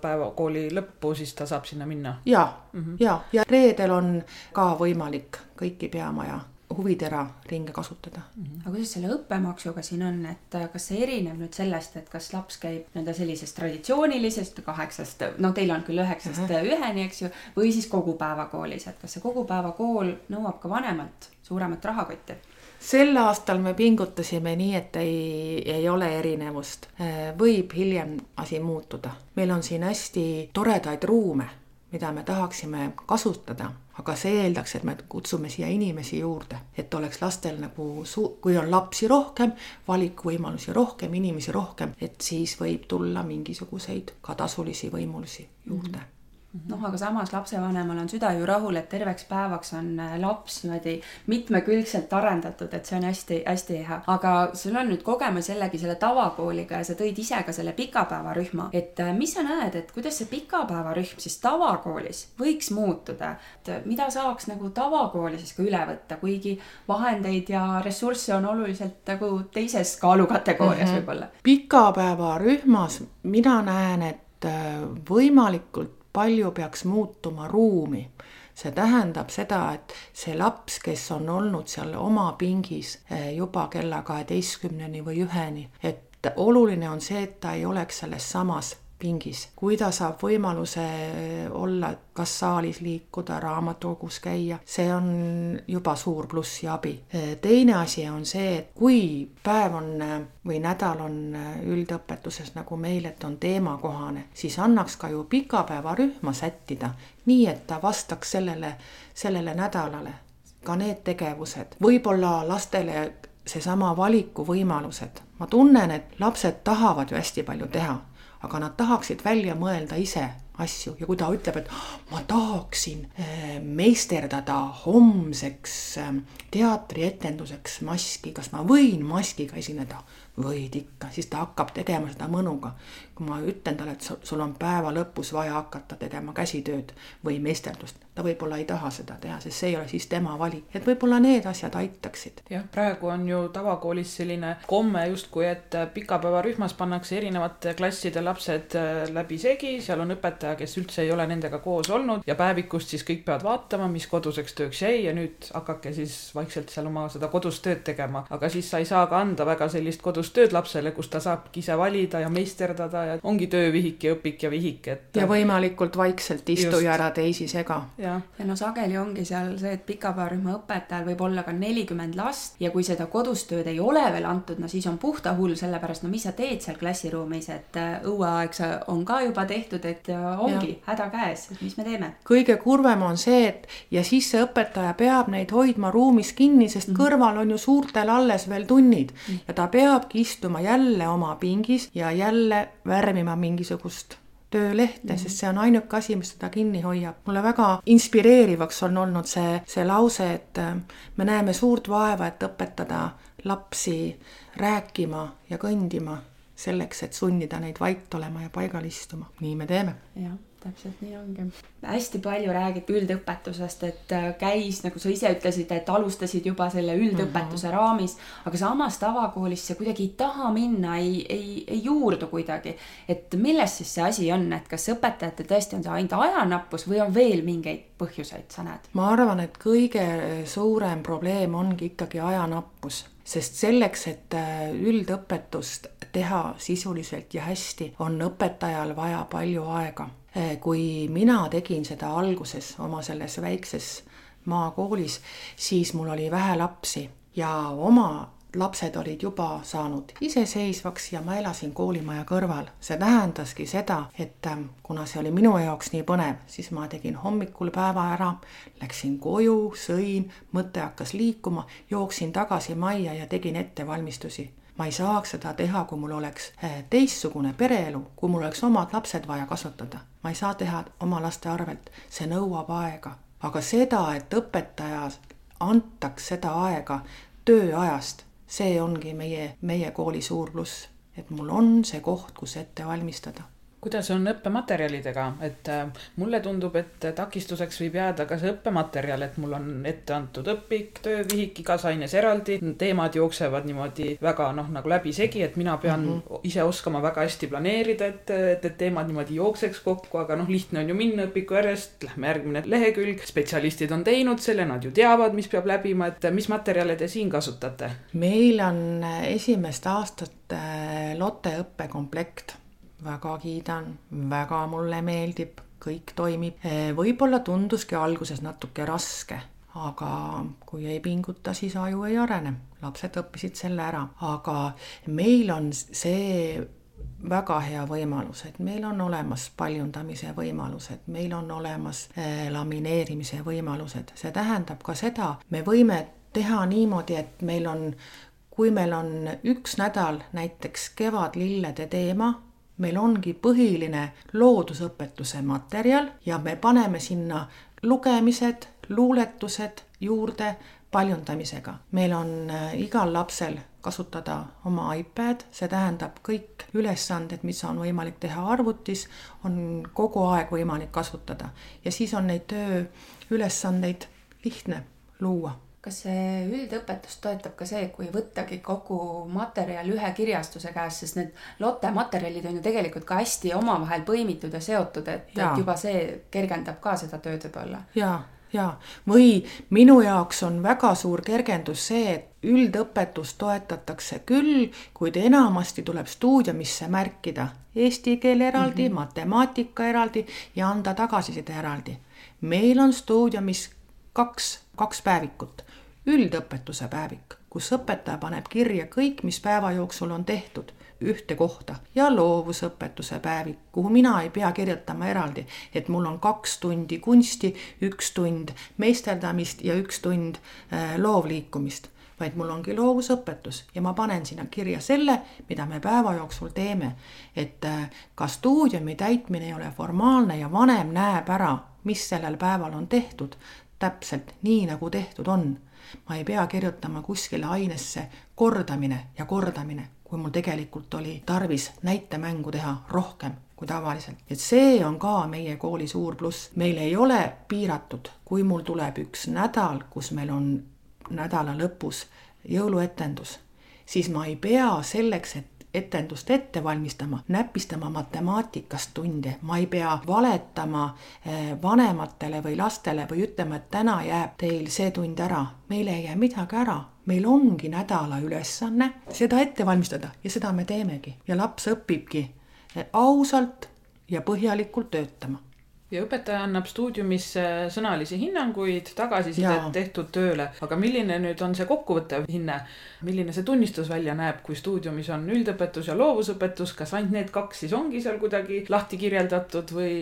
päeva kooli lõppu siis ta saab sinna minna? ja mm, -hmm. ja, ja reedel on ka võimalik kõiki peamaja huvitera ringe kasutada mm. -hmm. aga kuidas selle õppemaksuga siin on, et äh, kas see erineb nüüd sellest, et kas laps käib nii-öelda sellisest traditsioonilisest kaheksast, no teil on küll üheksast uh -huh. üheni, eks ju, või siis kogupäevakoolis, et kas see kogupäevakool nõuab ka vanemalt suuremat rahakotti? sel aastal me pingutasime nii, et ei, ei ole erinevust. Äh, võib hiljem asi muutuda. meil on siin hästi toredaid ruume, mida me tahaksime kasutada, aga see eeldaks, et me kutsume siia inimesi juurde, et oleks lastel nagu su-, kui on lapsi rohkem, valikuvõimalusi rohkem, inimesi rohkem, et siis võib tulla mingisuguseid ka tasulisi võimalusi juurde mm. -hmm noh, aga samas lapsevanemal on süda ju rahul, et terveks päevaks on äh, laps niimoodi mitmekülgselt arendatud, et see on hästi-hästi hea. aga sul on nüüd kogemus jällegi selle tavakooliga ja sa tõid ise ka selle pikapäevarühma, et äh, mis sa näed, et kuidas see pikapäevarühm siis tavakoolis võiks muutuda, et äh, mida saaks nagu tavakooli siis ka üle võtta, kuigi vahendeid ja ressursse on oluliselt nagu teises kaalukategoorias mm -hmm. võib-olla. pikapäevarühmas mina näen, et võimalikult palju peaks muutuma ruumi. see tähendab seda, et see laps, kes on olnud seal oma pingis eh, juba kella kaheteistkümneni või üheni, et oluline on see, et ta ei oleks selles samas pingis. kui ta saab võimaluse olla, kas saalis liikuda, raamatukogus käia, see on juba suur pluss ja abi. teine asi on see, et kui päev on või nädal on üldõpetuses nagu meil, et on teemakohane, siis annaks ka ju pikapäevarühma sättida, nii et ta vastaks sellele, sellele nädalale ka need tegevused, võib-olla lastele seesama valikuvõimalused. ma tunnen, et lapsed tahavad ju hästi palju teha aga nad tahaksid välja mõelda ise asju ja kui ta ütleb, et ma tahaksin eh, meisterdada homseks eh, teatrietenduseks maski, kas ma võin maskiga esineda? võid ikka, siis ta hakkab tegema seda mõnuga. kui ma ütlen talle, et sul on päeva lõpus vaja hakata tegema käsitööd või meisterdust, ta võib-olla ei taha seda teha, sest see ei ole siis tema valik, et võib-olla need asjad aitaksid. jah, praegu on ju tavakoolis selline komme justkui, et pikapäevarühmas pannakse erinevate klasside lapsed äh, läbisegi, seal on õpetaja, kes üldse ei ole nendega koos olnud ja päevikust siis kõik peavad vaatama, mis koduseks tööks jäi ja nüüd hakake siis vaikselt seal oma seda kodust tööd tegema, aga siis sa ei saa ka anda väga sellist kodust tööd lapsele, kus ta saabki ise valida ja meisterdada ja ongi töövihik ja õpik ja vihik, et. ja võimalikult vaikselt istu Just. ja ära teisi sega. ja no sageli ongi seal see, et pikapäevarühma õpetajal võib olla ka nelikümmend last ja kui seda kodus tööd ei ole veel antud, no siis on puhta hull, sellepärast no mis sa teed seal klassiruumis, et äh, õueaeg on ka juba tehtud, et äh, ongi ja. häda käes, et mis me teeme. kõige kurvem on see, et ja siis see õpetaja peab neid hoidma ruumis kinni, sest mm -hmm. kõrval on ju suurtel alles veel tunnid mm -hmm. ja ta peabki istuma jälle oma pingis ja jälle värvima mingisugust töölehte mm, -hmm. sest see on ainuke asi, mis teda kinni hoiab. mulle väga inspireerivaks on olnud see, see lause, et äh, me näeme suurt vaeva, et õpetada lapsi rääkima ja kõndima selleks, et sunnida neid vait olema ja paigal istuma. nii me teeme. jah täpselt nii ongi. hästi palju räägiti üldõpetusest, et äh, käis, nagu sa ise ütlesid, et alustasid juba selle üldõpetuse mm -hmm. raamis, aga samas tavakoolis see kuidagi ei taha minna, ei, ei, ei juurdu kuidagi. et milles siis see asi on, et kas õpetajatel tõesti on see ainult ajanappus või on veel mingeid põhjuseid, sa näed? ma arvan, et kõige suurem probleem ongi ikkagi ajanappus sest selleks, et äh, üldõpetust teha sisuliselt ja hästi, on õpetajal vaja palju aega kui mina tegin seda alguses oma selles väikses maakoolis, siis mul oli vähe lapsi ja oma lapsed olid juba saanud iseseisvaks ja ma elasin koolimaja kõrval. see tähendaski seda, et ähm, kuna see oli minu jaoks nii põnev, siis ma tegin hommikul päeva ära, läksin koju, sõin, mõte hakkas liikuma, jooksin tagasi majja ja tegin ettevalmistusi ma ei saaks seda teha, kui mul oleks eh, teistsugune pereelu, kui mul oleks omad lapsed vaja kasvatada. Ma ei saa teha oma laste arvelt, see nõuab aega. aga seda, et õpetaja antaks seda aega tööajast, see ongi meie, meie kooli suur pluss, et mul on see koht, kus ette valmistada kuidas on õppematerjalidega, et äh, mulle tundub, et takistuseks võib jääda ka see õppematerjal, et mul on ette antud õpik, töövihik igas aines eraldi, teemad jooksevad niimoodi väga noh, nagu läbisegi, et mina pean mm -hmm. ise oskama väga hästi planeerida, et, et, et teemad niimoodi jookseks kokku, aga noh, lihtne on ju minna õpiku järjest, lähme järgmine lehekülg, spetsialistid on teinud selle, nad ju teavad, mis peab läbima, et mis materjale te siin kasutate? meil on esimest aastat äh, Lotte õppekomplekt väga kiidan, väga mulle meeldib, kõik toimib. Eh, võib-olla tunduski alguses natuke raske, aga kui ei pinguta, siis aju ei arene. lapsed õppisid selle ära, aga meil on see väga hea võimalus, et meil on olemas paljundamise võimalused, meil on olemas eh, lamineerimise võimalused, see tähendab ka seda, me võime teha niimoodi, et meil on, kui meil on üks nädal näiteks kevadlillede teema meil ongi põhiline loodusõpetuse materjal ja me paneme sinna lugemised, luuletused juurde paljundamisega. meil on äh, igal lapsel kasutada oma iPad, see tähendab kõik ülesanded, mis on võimalik teha arvutis, on kogu aeg võimalik kasutada ja siis on neid tööülesandeid lihtne luua kas see üldõpetust toetab ka see, kui võttagi kogu materjal ühe kirjastuse käest, sest need Lotte materjalid on ju tegelikult ka hästi omavahel põimitud ja seotud, et, et juba see kergendab ka seda tööd võib-olla. ja, ja või minu jaoks on väga suur kergendus see, et üldõpetust toetatakse küll, kuid enamasti tuleb stuudiumisse märkida eesti keel eraldi mm, -hmm. matemaatika eraldi ja anda tagasiside eraldi. meil on stuudiumis kaks, kaks päevikut üldõpetuse päevik, kus õpetaja paneb kirja kõik, mis päeva jooksul on tehtud ühte kohta. Ja loovusõpetuse päevik, kuhu mina ei pea kirjutama eraldi, et mul on kaks tundi kunsti, üks tund meisterdamist ja üks tund äh, loovliikumist, vaid mul ongi loovusõpetus ja ma panen sinna kirja selle, mida me päeva jooksul teeme. et äh, ka stuudiumi täitmine ei ole formaalne ja vanem näeb ära, mis sellel päeval on tehtud, täpselt nii, nagu tehtud on ma ei pea kirjutama kuskile ainesse kordamine ja kordamine, kui mul tegelikult oli tarvis näitemängu teha rohkem kui tavaliselt. et see on ka meie kooli suur pluss, meil ei ole piiratud, kui mul tuleb üks nädal, kus meil on nädala lõpus jõuluetendus, siis ma ei pea selleks, et etendust ette valmistama, näpistama matemaatikast tunde, ma ei pea valetama eh, vanematele või lastele või ütlema, et täna jääb teil see tund ära. meil ei jää midagi ära, meil ongi nädala ülesanne seda ette valmistada ja seda me teemegi. Ja laps õpibki eh, ausalt ja põhjalikult töötama ja õpetaja annab stuudiumis sõnalisi hinnanguid, tagasisidet tehtud tööle, aga milline nüüd on see kokkuvõttev hinne, milline see tunnistus välja näeb, kui stuudiumis on üldõpetus ja loovusõpetus, kas ainult need kaks siis ongi seal kuidagi lahti kirjeldatud või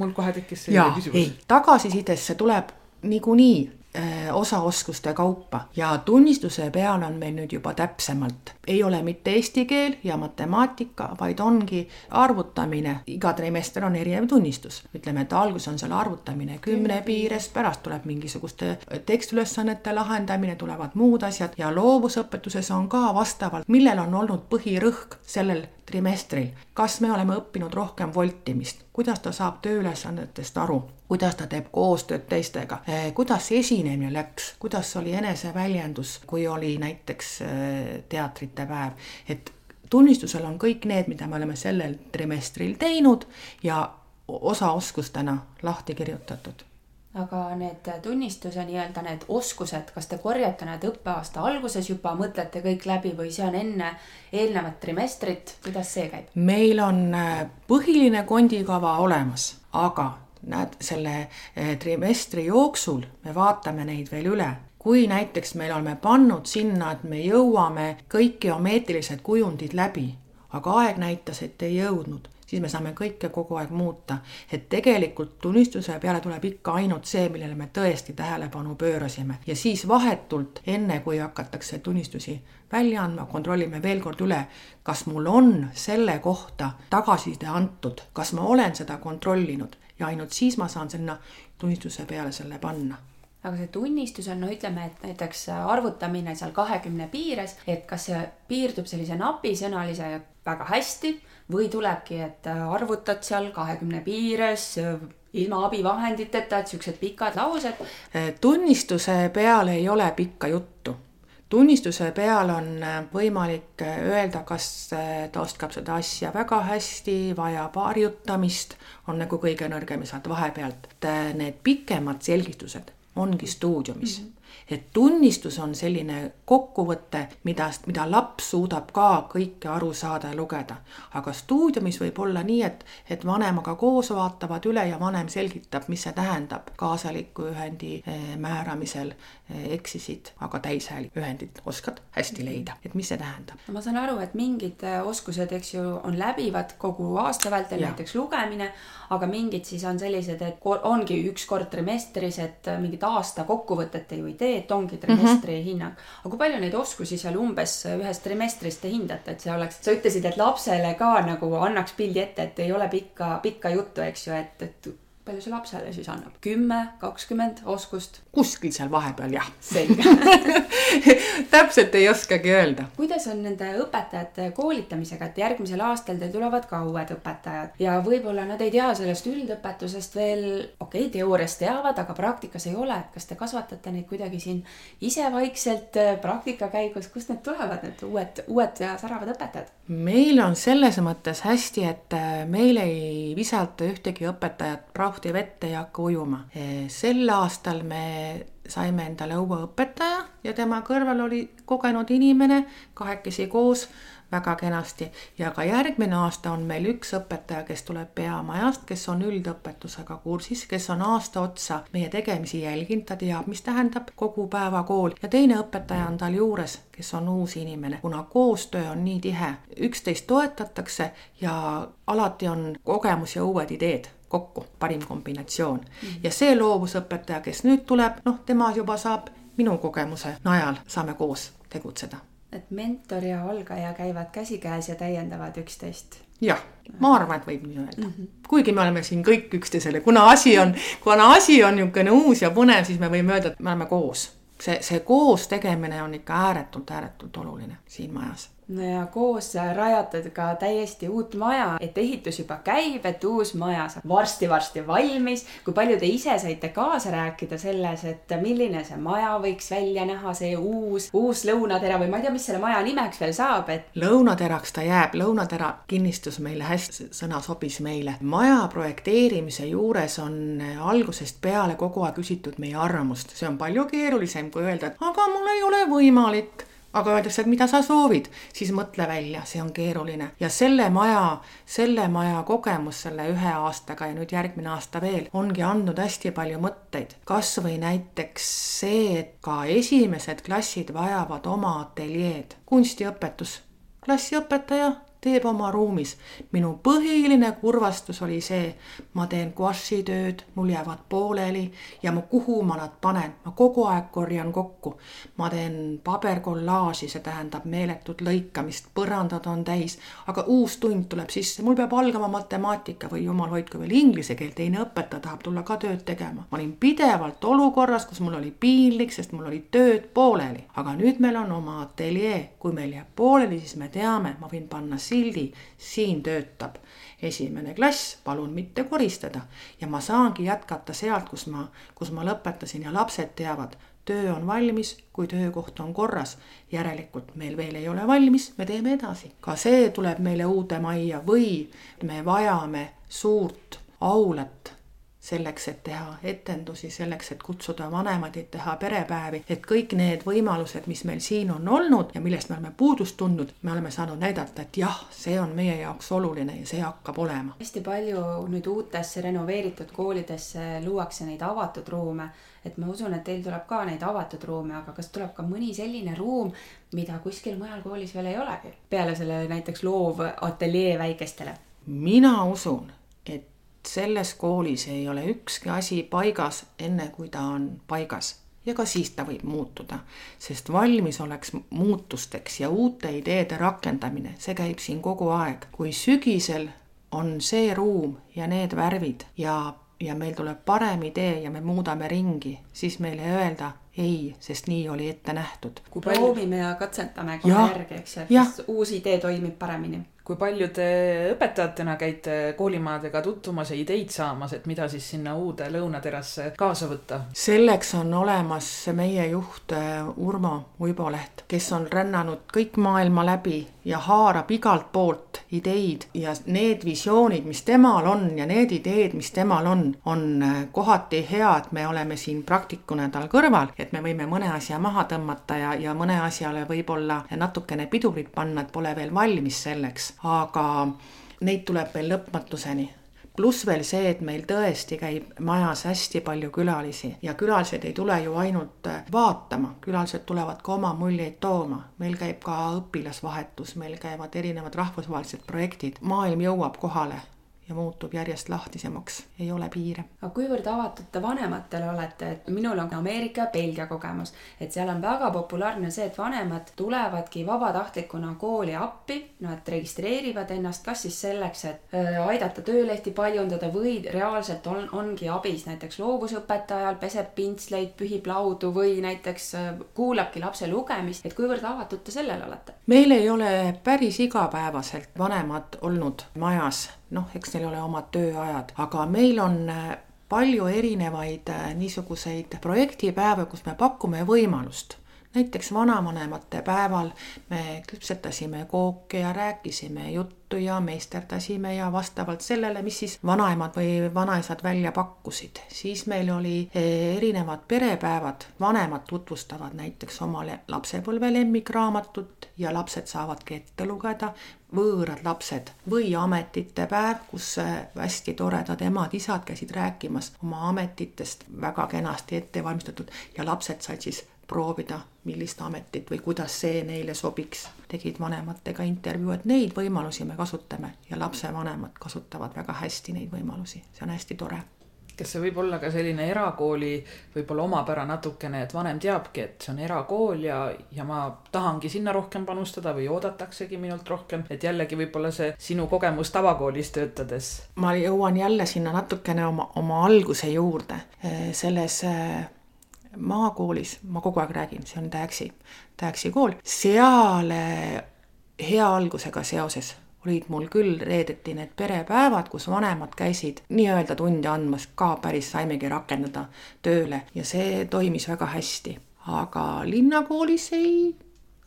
mul kohe tekkis selline küsimus? tagasisidesse tuleb niikuinii osaoskuste kaupa. Ja tunnistuse peal on meil nüüd juba täpsemalt. ei ole mitte eesti keel ja matemaatika, vaid ongi arvutamine, iga trimester on erinev tunnistus. ütleme, et alguses on seal arvutamine. Kümne piires, pärast tuleb mingisuguste tekstiülesannete lahendamine, tulevad muud asjad. Ja loovusõpetuses on ka vastavalt, millel on olnud põhirõhk sellel trimestril, kas me oleme õppinud rohkem voltimist, kuidas ta saab tööülesannetest aru, kuidas ta teeb koostööd teistega, eh, kuidas see esinemine läks, kuidas oli eneseväljendus, kui oli näiteks eh, teatrite päev, et tunnistusel on kõik need, mida me oleme sellel trimestril teinud ja osaoskustena lahti kirjutatud aga need tunnistuse nii-öelda need oskused, kas te korjate need õppeaasta alguses juba, mõtlete kõik läbi või see on enne eelnevat trimestrit, kuidas see käib? meil on äh, põhiline kondikava olemas, aga näed, selle äh, trimestri jooksul me vaatame neid veel üle kui näiteks me oleme pannud sinna, et me jõuame kõik geomeetrilised kujundid läbi, aga aeg näitas, et ei jõudnud, siis me saame kõike kogu aeg muuta. et tegelikult tunnistuse peale tuleb ikka ainult see, millele me tõesti tähelepanu pöörasime. Ja siis vahetult, enne kui hakatakse tunnistusi välja andma, kontrollime veel kord üle, kas mul on selle kohta tagasiside antud, kas ma olen seda kontrollinud. Ja ainult siis ma saan sinna tunnistuse peale selle panna. Aga see tunnistus on, no ütleme, et näiteks arvutamine seal kahekümne piires, et kas see piirdub sellise napisõnalise väga hästi või tulebki, et arvutad seal kahekümne piires ilma abivahenditeta, et siuksed pikad laused. tunnistuse peal ei ole pikka juttu tunnistuse peal on võimalik öelda, kas ta oskab seda asja väga hästi, vajab harjutamist, on nagu kõige nõrgem sealt vahepealt. Need pikemad selgitused ongi stuudiumis mm. -hmm et tunnistus on selline kokkuvõte, mida, mida laps suudab ka kõike aru saada ja lugeda. aga stuudiumis võib olla nii, et, et vanemaga koos vaatavad üle ja vanem selgitab, mis see tähendab. kaasaliku ühendi eh, määramisel eksisid, aga täishäälik ühendit oskad hästi leida, et mis see tähendab. ma saan aru, et mingid eh, oskused, eks ju, on läbivad kogu aasta vältel, näiteks lugemine, aga mingid siis on sellised, et ongi üks kord trimestris, et mingit aasta kokkuvõtet ei tee see, et ongi trimestri mm -hmm. hinnang. aga kui palju neid oskusi seal umbes ühes trimestris te hindate, et see oleks, sa ütlesid, et lapsele ka nagu annaks pildi ette, et ei ole pikka, pikka juttu, eks ju, et, et palju see lapsele siis annab? kümme, kakskümmend oskust? kuskil seal vahepeal jah. selge <laughs> <laughs> täpselt ei oskagi öelda. kuidas on nende õpetajate koolitamisega, et järgmisel aastal teil tulevad ka uued õpetajad ja võib-olla nad ei tea sellest üldõpetusest veel, okei okay,, teoorias teavad, aga praktikas ei ole, et kas te kasvatate neid kuidagi siin ise vaikselt äh, praktika käigus, kust need tulevad, need uued, uued ja säravad õpetajad? meil on selles mõttes hästi, et äh, meil ei visata ühtegi õpetajat prahti vette ja hakka ujuma. E, sel aastal me saime endale uue õpetaja ja tema kõrval oli kogenud inimene, kahekesi koos väga kenasti. Ja ka järgmine aasta on meil üks õpetaja, kes tuleb peamajast, kes on üldõpetusega kursis, kes on aasta otsa meie tegemisi jälginud, ta teab, mis tähendab kogu päeva kool. Ja teine õpetaja on tal juures, kes on uus inimene, kuna koostöö on nii tihe, üksteist toetatakse ja alati on kogemus ja uued ideed kokku, parim kombinatsioon mm. -hmm. ja see loovusõpetaja, kes nüüd tuleb, noh, tema juba saab minu kogemuse najal, saame koos tegutseda et mentor ja algaja käivad käsikäes ja täiendavad üksteist. jah, ma arvan, et võib nii öelda mm. -hmm. kuigi me oleme siin kõik üksteisele, kuna asi on, kuna asi on niisugune uus ja põnev, siis me võime öelda, et me oleme koos. see, see koos tegemine on ikka ääretult, ääretult oluline siin majas no ja koos rajate ka täiesti uut maja, et ehitus juba käib, et uus maja saab varsti-varsti valmis. kui palju te ise saite kaasa rääkida selles, et milline see maja võiks välja näha, see uus, uus lõunatera või ma ei tea, mis selle maja nimeks veel saab, et. lõunateraks ta jääb, lõunatera kinnistus meile hästi, sõna sobis meile. maja projekteerimise juures on algusest peale kogu aeg küsitud meie arvamust, see on palju keerulisem kui öelda, et aga mul ei ole võimalik aga öeldakse, et mida sa soovid, siis mõtle välja, see on keeruline. Ja selle maja, selle maja kogemus selle ühe aastaga ja nüüd järgmine aasta veel ongi andnud hästi palju mõtteid. kasvõi näiteks see, et ka esimesed klassid vajavad oma ateljeed, kunstiõpetus, klassiõpetaja teeb oma ruumis. minu põhiline kurvastus oli see, ma teen guašitööd, mul jäävad pooleli ja ma, kuhu ma nad panen, ma kogu aeg korjan kokku. ma teen paberkollaaži, see tähendab meeletut lõikamist, põrandad on täis, aga uus tund tuleb sisse, mul peab algama matemaatika või jumal hoidku veel inglise keel, teine õpetaja tahab tulla ka tööd tegema. ma olin pidevalt olukorras, kus mul oli piinlik, sest mul olid tööd pooleli, aga nüüd meil on oma ateljee, kui meil jääb pooleli, siis me teame, ma võin panna siia sildi, siin töötab esimene klass, palun mitte koristada. ja ma saangi jätkata sealt, kus ma, kus ma lõpetasin ja lapsed teavad, töö on valmis, kui töökoht on korras. järelikult meil veel ei ole valmis, me teeme edasi. ka see tuleb meile uude majja või me vajame suurt aulat selleks, et teha etendusi, selleks, et kutsuda vanemaid, et teha perepäevi, et kõik need võimalused, mis meil siin on olnud ja millest me oleme puudust tundnud, me oleme saanud näidata, et jah, see on meie jaoks oluline ja see hakkab olema. hästi palju nüüd uutesse renoveeritud koolidesse luuakse neid avatud ruume, et ma usun, et teil tuleb ka neid avatud ruume, aga kas tuleb ka mõni selline ruum, mida kuskil mujal koolis veel ei olegi, peale selle näiteks loovateljee väikestele. Mina usun, selles koolis ei ole ükski asi paigas, enne kui ta on paigas. Ja ka siis ta võib muutuda, sest valmisoleks muutusteks ja uute ideede rakendamine, see käib siin kogu aeg. kui sügisel on see ruum ja need värvid ja, ja meil tuleb parem idee ja me muudame ringi, siis meile ei öelda ei, sest nii oli ette nähtud. proovime ja katsetame kohe järgi, eks ju, et kas uus idee toimib paremini kui palju te õpetajatena käite koolimajadega tutvumas ja ideid saamas, et mida siis sinna uude lõunaterasse kaasa võtta? selleks on olemas meie juht äh, Urmo Uiboleht, kes on rännanud kõik maailma läbi ja haarab igalt poolt ideid ja need visioonid, mis temal on ja need ideed, mis temal on, on äh, kohati head, me oleme siin praktikuna tal kõrval, et me võime mõne asja maha tõmmata ja, ja mõne asjale võib-olla natukene pidurit panna, et pole veel valmis selleks aga neid tuleb veel lõpmatuseni. Pluss veel see, et meil tõesti käib majas hästi palju külalisi ja külalised ei tule ju ainult äh, vaatama, külalised tulevad ka oma muljeid tooma. meil käib ka õpilasvahetus, meil käivad erinevad rahvusvahelised projektid, maailm jõuab kohale ja muutub järjest lahtisemaks, ei ole piire. aga kuivõrd avatud te vanematele olete, et minul on Ameerika ja Belgia kogemus, et seal on väga populaarne see, et vanemad tulevadki vabatahtlikuna kooli appi, nad registreerivad ennast kas siis selleks, et äh, aidata töölehti paljundada või reaalselt on, ongi abis. Näiteks loovusõpetajal, peseb pintsleid, pühib laudu või näiteks äh, kuulabki lapse lugemist, et kuivõrd avatud te sellele olete? meil ei ole päris igapäevaselt vanemad olnud majas noh, eks neil ole omad tööajad, aga meil on äh, palju erinevaid äh, niisuguseid projektipäeve, kus me pakume võimalust näiteks vanavanemate päeval me küpsetasime kooke ja rääkisime juttu ja meisterdasime ja vastavalt sellele, mis siis vanaemad või vanaisad välja pakkusid. siis meil oli eh, erinevad perepäevad, vanemad tutvustavad näiteks oma lapsepõlve lemmikraamatut ja lapsed saavadki ette lugeda, võõrad lapsed või ametite päev, kus eh, hästi toredad emad-isad käisid rääkimas oma ametitest väga kenasti ette valmistatud ja lapsed said siis proovida, millist ametit või kuidas see neile sobiks. tegid vanematega intervjuu, et neid võimalusi me kasutame ja lapsevanemad kasutavad väga hästi neid võimalusi, see on hästi tore kas see võib olla ka selline erakooli võib-olla omapära natukene, et vanem teabki, et see on erakool ja, ja ma tahangi sinna rohkem panustada või oodataksegi minult rohkem, et jällegi võib-olla see sinu kogemus tavakoolis töötades. ma jõuan jälle sinna natukene oma, oma alguse juurde, selles maakoolis, ma kogu aeg räägin, see on Täksi, Täksi kool, seal hea algusega seoses olid mul küll reedeti need perepäevad, kus vanemad käisid nii-öelda tunde andmas, ka päris saimegi rakendada tööle ja see toimis väga hästi. aga linnakoolis ei,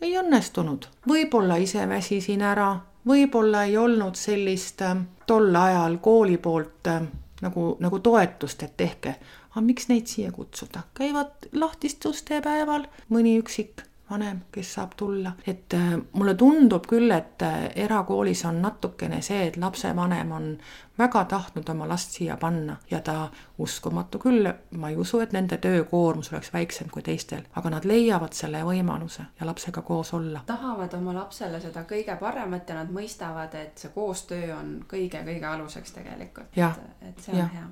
ei õnnestunud. võib-olla ise väsisin ära, võib-olla ei olnud sellist äh, tol ajal kooli poolt äh, nagu, nagu toetust, et tehke aga miks neid siia kutsuda, käivad lahtiste uste päeval mõni üksik vanem, kes saab tulla, et äh, mulle tundub küll, et äh, erakoolis on natukene see, et lapsevanem on väga tahtnud oma last siia panna ja ta, uskumatu küll, ma ei usu, et nende töökoormus oleks väiksem kui teistel, aga nad leiavad selle võimaluse ja lapsega koos olla. tahavad oma lapsele seda kõige paremat ja nad mõistavad, et see koostöö on kõige-kõige aluseks tegelikult. et see on ja. hea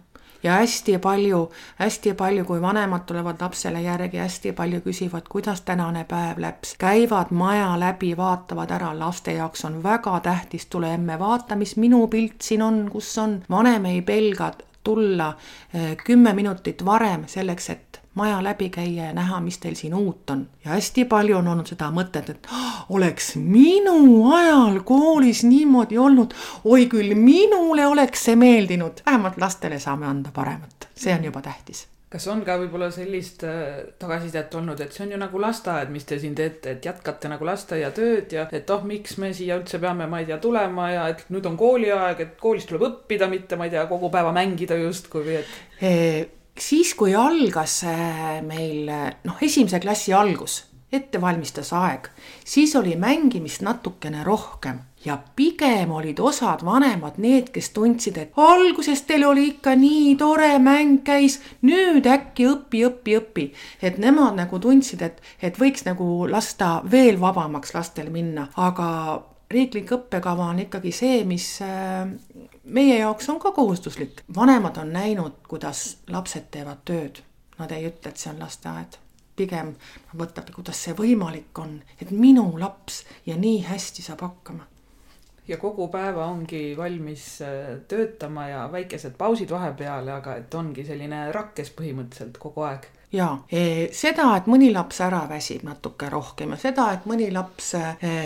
ja hästi palju, hästi palju, kui vanemad tulevad lapsele järgi, hästi palju küsivad, kuidas tänane päev läks. käivad maja läbi, vaatavad ära, laste jaoks on väga tähtis, tule emme, vaata, mis minu pilt siin on, kus on. vanem ei pelga tulla eh, kümme minutit varem selleks, et maja läbi käia ja näha, mis teil siin uut on. ja hästi palju on olnud seda mõtet, et oh, oleks minu ajal koolis niimoodi olnud, oi küll, minule oleks see meeldinud. vähemalt lastele saame anda paremat, see on juba tähtis kas on ka võib-olla sellist äh, tagasisidet olnud, et see on ju nagu lasteaed, mis te siin teete, et jätkate nagu lasteaiatööd ja et oh, miks me siia üldse peame, ma ei tea, tulema ja et nüüd on kooliaeg, et koolis tuleb õppida, mitte ma ei tea, kogu päeva mängida justkui või et siis, kui algas äh, meil noh, esimese klassi algus, ettevalmistus aeg, siis oli mängimist natukene rohkem ja pigem olid osad vanemad need, kes tundsid, et alguses teil oli ikka nii tore, mäng käis, nüüd äkki õpi, õpi, õpi. et nemad nagu tundsid, et, et võiks nagu lasta veel vabamaks lastel minna, aga riiklik õppekava on ikkagi see, mis äh, meie jaoks on ka kohustuslik. vanemad on näinud, kuidas lapsed teevad tööd. Nad ei ütle, et see on lasteaed. pigem mõtlevad, kuidas see võimalik on, et minu laps ja nii hästi saab hakkama ja kogu päeva ongi valmis äh, töötama ja väikesed pausid vahepeal, aga et ongi selline rakkes põhimõtteliselt kogu aeg. Jaa, e, seda, et mõni laps ära väsib natuke rohkem ja seda, et mõni laps e,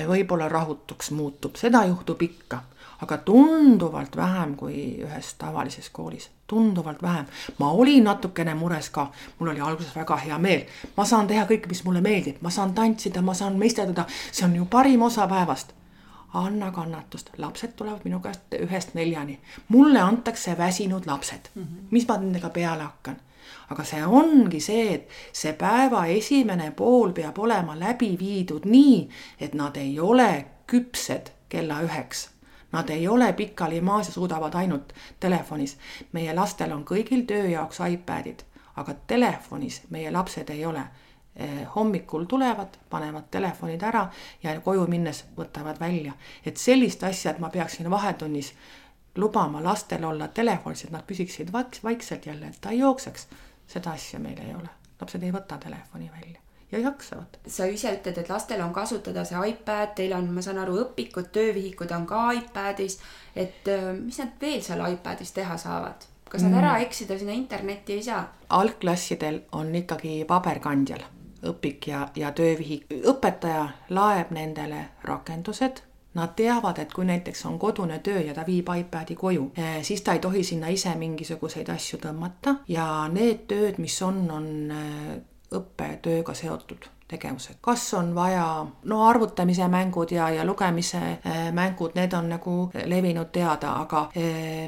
võib-olla rahutuks muutub, seda juhtub ikka. Aga tunduvalt vähem kui ühes tavalises koolis, tunduvalt vähem. ma olin natukene mures ka, mul oli alguses väga hea meel, ma saan teha kõike, mis mulle meeldib, ma saan tantsida, ma saan meisterdada, see on ju parim osa päevast. Anna kannatust, lapsed tulevad minu käest ühest neljani, mulle antakse väsinud lapsed mm, -hmm. mis ma nendega peale hakkan aga see ongi see, et see päeva esimene pool peab olema läbi viidud nii, et nad ei ole küpsed kella üheks. Nad ei ole pikali maas ja suudavad ainult telefonis. meie lastel on kõigil töö jaoks iPadid, aga telefonis meie lapsed ei ole hommikul tulevad, panevad telefonid ära ja koju minnes võtavad välja. et sellist asja, et ma peaksin vahetunnis lubama lastel olla telefonis, et nad püsiksid vaikselt jälle, et ta ei jookseks seda asja meil ei ole, lapsed ei võta telefoni välja ja jaksavad. sa ise ütled, et lastel on kasutada see iPad, teil on, ma saan aru, õpikud, töövihikud on ka iPadis, et äh, mis nad veel seal iPadis teha saavad? kas nad mm. ära eksida sinna internetti ei saa? algklassidel on ikkagi paberkandjal õpik ja, ja töövihik. õpetaja laeb nendele rakendused Nad teavad, et kui näiteks on kodune töö ja ta viib iPadi koju, eh, siis ta ei tohi sinna ise mingisuguseid asju tõmmata ja need tööd, mis on, on eh, õppetööga seotud tegevused. kas on vaja, no arvutamise mängud ja, ja lugemise eh, mängud, need on nagu levinud teada, aga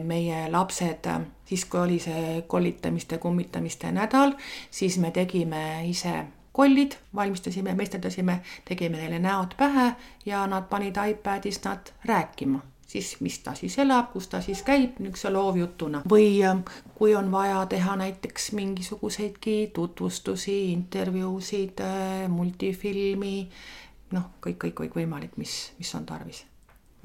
meie lapsed, siis kui oli see kollitamiste, kummitamiste nädal, siis me tegime ise kollid, valmistasime, meisterdasime, tegime neile näod pähe ja nad panid iPadis nad rääkima siis mis ta siis elab, kus ta siis käib, niisuguse loovjutuna. või ähm, kui on vaja teha näiteks mingisuguseidki tutvustusi, intervjuusid, äh, multifilmi, noh, kõik, kõik, kõik võimalik, mis, mis on tarvis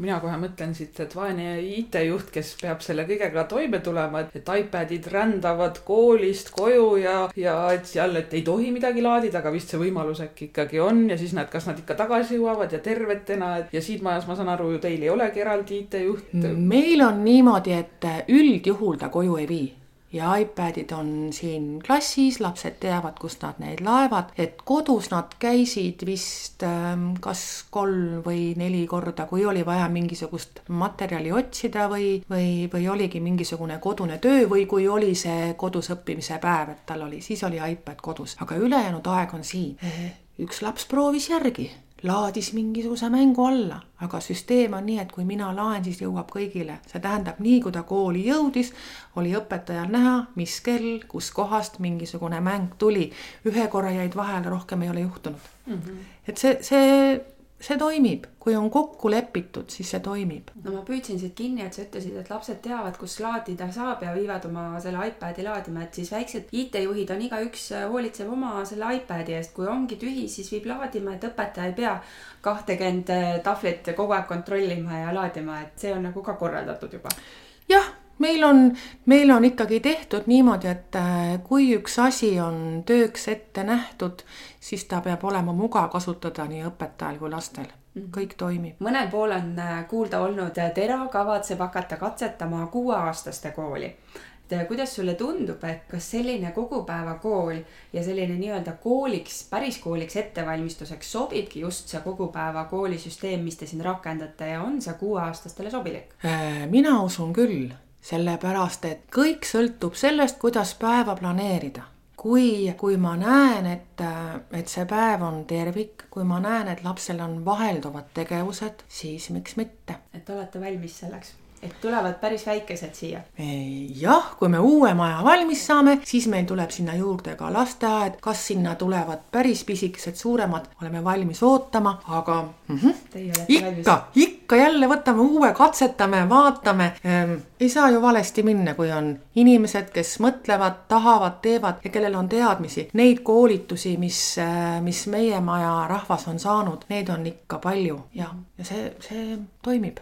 mina kohe mõtlen siit, et vaene IT-juht, kes peab selle kõigega toime tulema, et, et iPadid rändavad koolist koju ja, ja et seal, et ei tohi midagi laadida, aga vist see võimalus äkki ikkagi on ja siis nad, kas nad ikka tagasi jõuavad ja tervetena, et ja siin majas ma saan aru, ju teil ei olegi eraldi IT-juht. meil on niimoodi, et üldjuhul ta koju ei vii ja iPadid on siin klassis, lapsed teavad, kust nad neid laevad, et kodus nad käisid vist ähm, kas kolm või neli korda, kui oli vaja mingisugust materjali otsida või, või, või oligi mingisugune kodune töö või kui oli see kodus õppimise päev, et tal oli, siis oli iPad kodus, aga ülejäänud aeg on siin. üks laps proovis järgi laadis mingisuguse mängu alla, aga süsteem on nii, et kui mina laen, siis jõuab kõigile. see tähendab, nii kui ta kooli jõudis, oli õpetajal näha, mis kell, kuskohast mingisugune mäng tuli. ühe korra jäid vahele, rohkem ei ole juhtunud mm. -hmm. et see, see see toimib, kui on kokku lepitud, siis see toimib. no ma püüdsin siit kinni, et sa ütlesid, et lapsed teavad, kus laadida saab ja viivad oma selle iPad'i laadima, et siis väiksed IT-juhid on igaüks äh, hoolitseb oma selle iPad'i eest, kui ongi tühi, siis viib laadima, et õpetaja ei pea kahtekümmend äh, tahvlit kogu aeg kontrollima ja laadima, et see on nagu ka korraldatud juba. jah meil on, meil on ikkagi tehtud niimoodi, et äh, kui üks asi on tööks ette nähtud, siis ta peab olema mugav kasutada nii õpetajal kui lastel mhm. kõik toimib. mõnel pool on äh, kuulda olnud, Tera kavatseb hakata katsetama kuueaastaste kooli. et äh, kuidas sulle tundub, et kas selline kogupäevakool ja selline nii-öelda kooliks, päris kooliks ettevalmistuseks sobibki just see kogupäevakoolisüsteem, mis te siin rakendate ja on see kuueaastastele sobilik? mina usun küll sellepärast et kõik sõltub sellest, kuidas päeva planeerida. kui, kui ma näen, et, et see päev on tervik, kui ma näen, et lapsel on vahelduvad tegevused, siis miks mitte. et olete valmis selleks? et tulevad päris väikesed siia? jah, kui me uue maja valmis saame, siis meil tuleb sinna juurde ka lasteaed, kas sinna tulevad päris pisikesed, suuremad, oleme valmis ootama, aga mm -hmm, ikka, ikka ikka jälle võtame uue, katsetame, vaatame ehm,. ei saa ju valesti minna, kui on inimesed, kes mõtlevad, tahavad, teevad ja kellel on teadmisi. Neid koolitusi, mis, äh, mis meie maja rahvas on saanud, neid on ikka palju ja, ja see, see toimib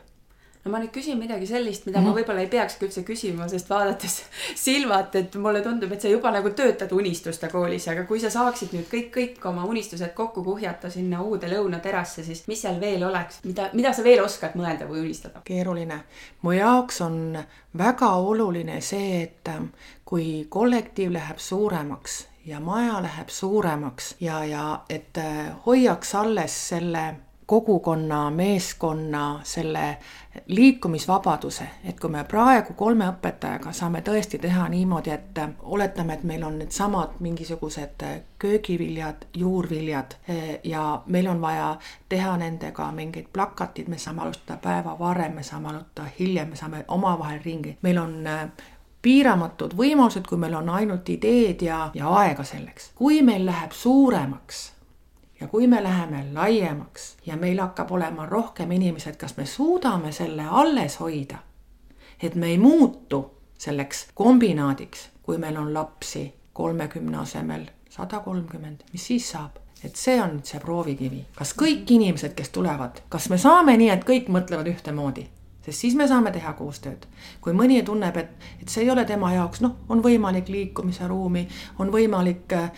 no ma nüüd küsin midagi sellist, mida mm -hmm. ma mhm. võib-olla ei peakski üldse küsima, sest vaadates <laughs> Silvat, et mulle tundub, et sa juba nagu töötad unistuste koolis, aga kui sa saaksid nüüd kõik, kõik oma unistused kokku kuhjata sinna uude lõunaterasse, siis mis seal veel oleks, mida, mida sa veel oskad mõelda või unistada? keeruline. mu jaoks on väga oluline see, et ähm, kui kollektiiv läheb suuremaks ja maja läheb suuremaks ja, ja et äh, hoiaks alles selle kogukonna, meeskonna, selle liikumisvabaduse, et kui me praegu kolme õpetajaga saame tõesti teha niimoodi, et oletame, et meil on needsamad mingisugused köögiviljad, juurviljad ja meil on vaja teha nendega mingeid plakatid, me saame alustada päeva varem, me saame alustada hiljem, me saame omavahel ringi, meil on eh, piiramatud võimalused, kui meil on ainult ideed ja, ja aega selleks. kui meil läheb suuremaks ja kui me läheme laiemaks ja meil hakkab olema rohkem inimesed, kas me suudame selle alles hoida? et me ei muutu selleks kombinaadiks, kui meil on lapsi kolmekümne asemel sada kolmkümmend, mis siis saab? et see on nüüd see proovikivi, kas kõik inimesed, kes tulevad, kas me saame nii, et kõik mõtlevad ühtemoodi? sest siis me saame teha koostööd. kui mõni tunneb, et, et see ei ole tema jaoks, noh, on võimalik liikumise ruumi, on võimalik äh,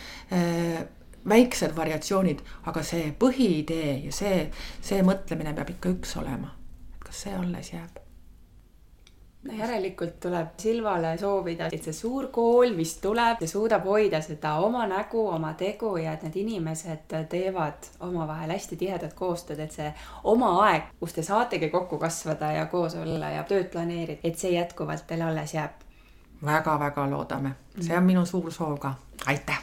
väiksed variatsioonid, aga see põhiidee ja see, see mõtlemine peab ikka üks olema. et kas see alles jääb? no järelikult tuleb Silvale soovida, et see suur kool, mis tuleb, suudab hoida seda oma nägu, oma tegu ja et need inimesed teevad omavahel hästi tihedat koostööd, et see oma aeg, kus te saategi kokku kasvada ja koos olla ja tööd planeerida, et see jätkuvalt teil alles jääb väga,. väga-väga loodame, see on minu suur soov ka, aitäh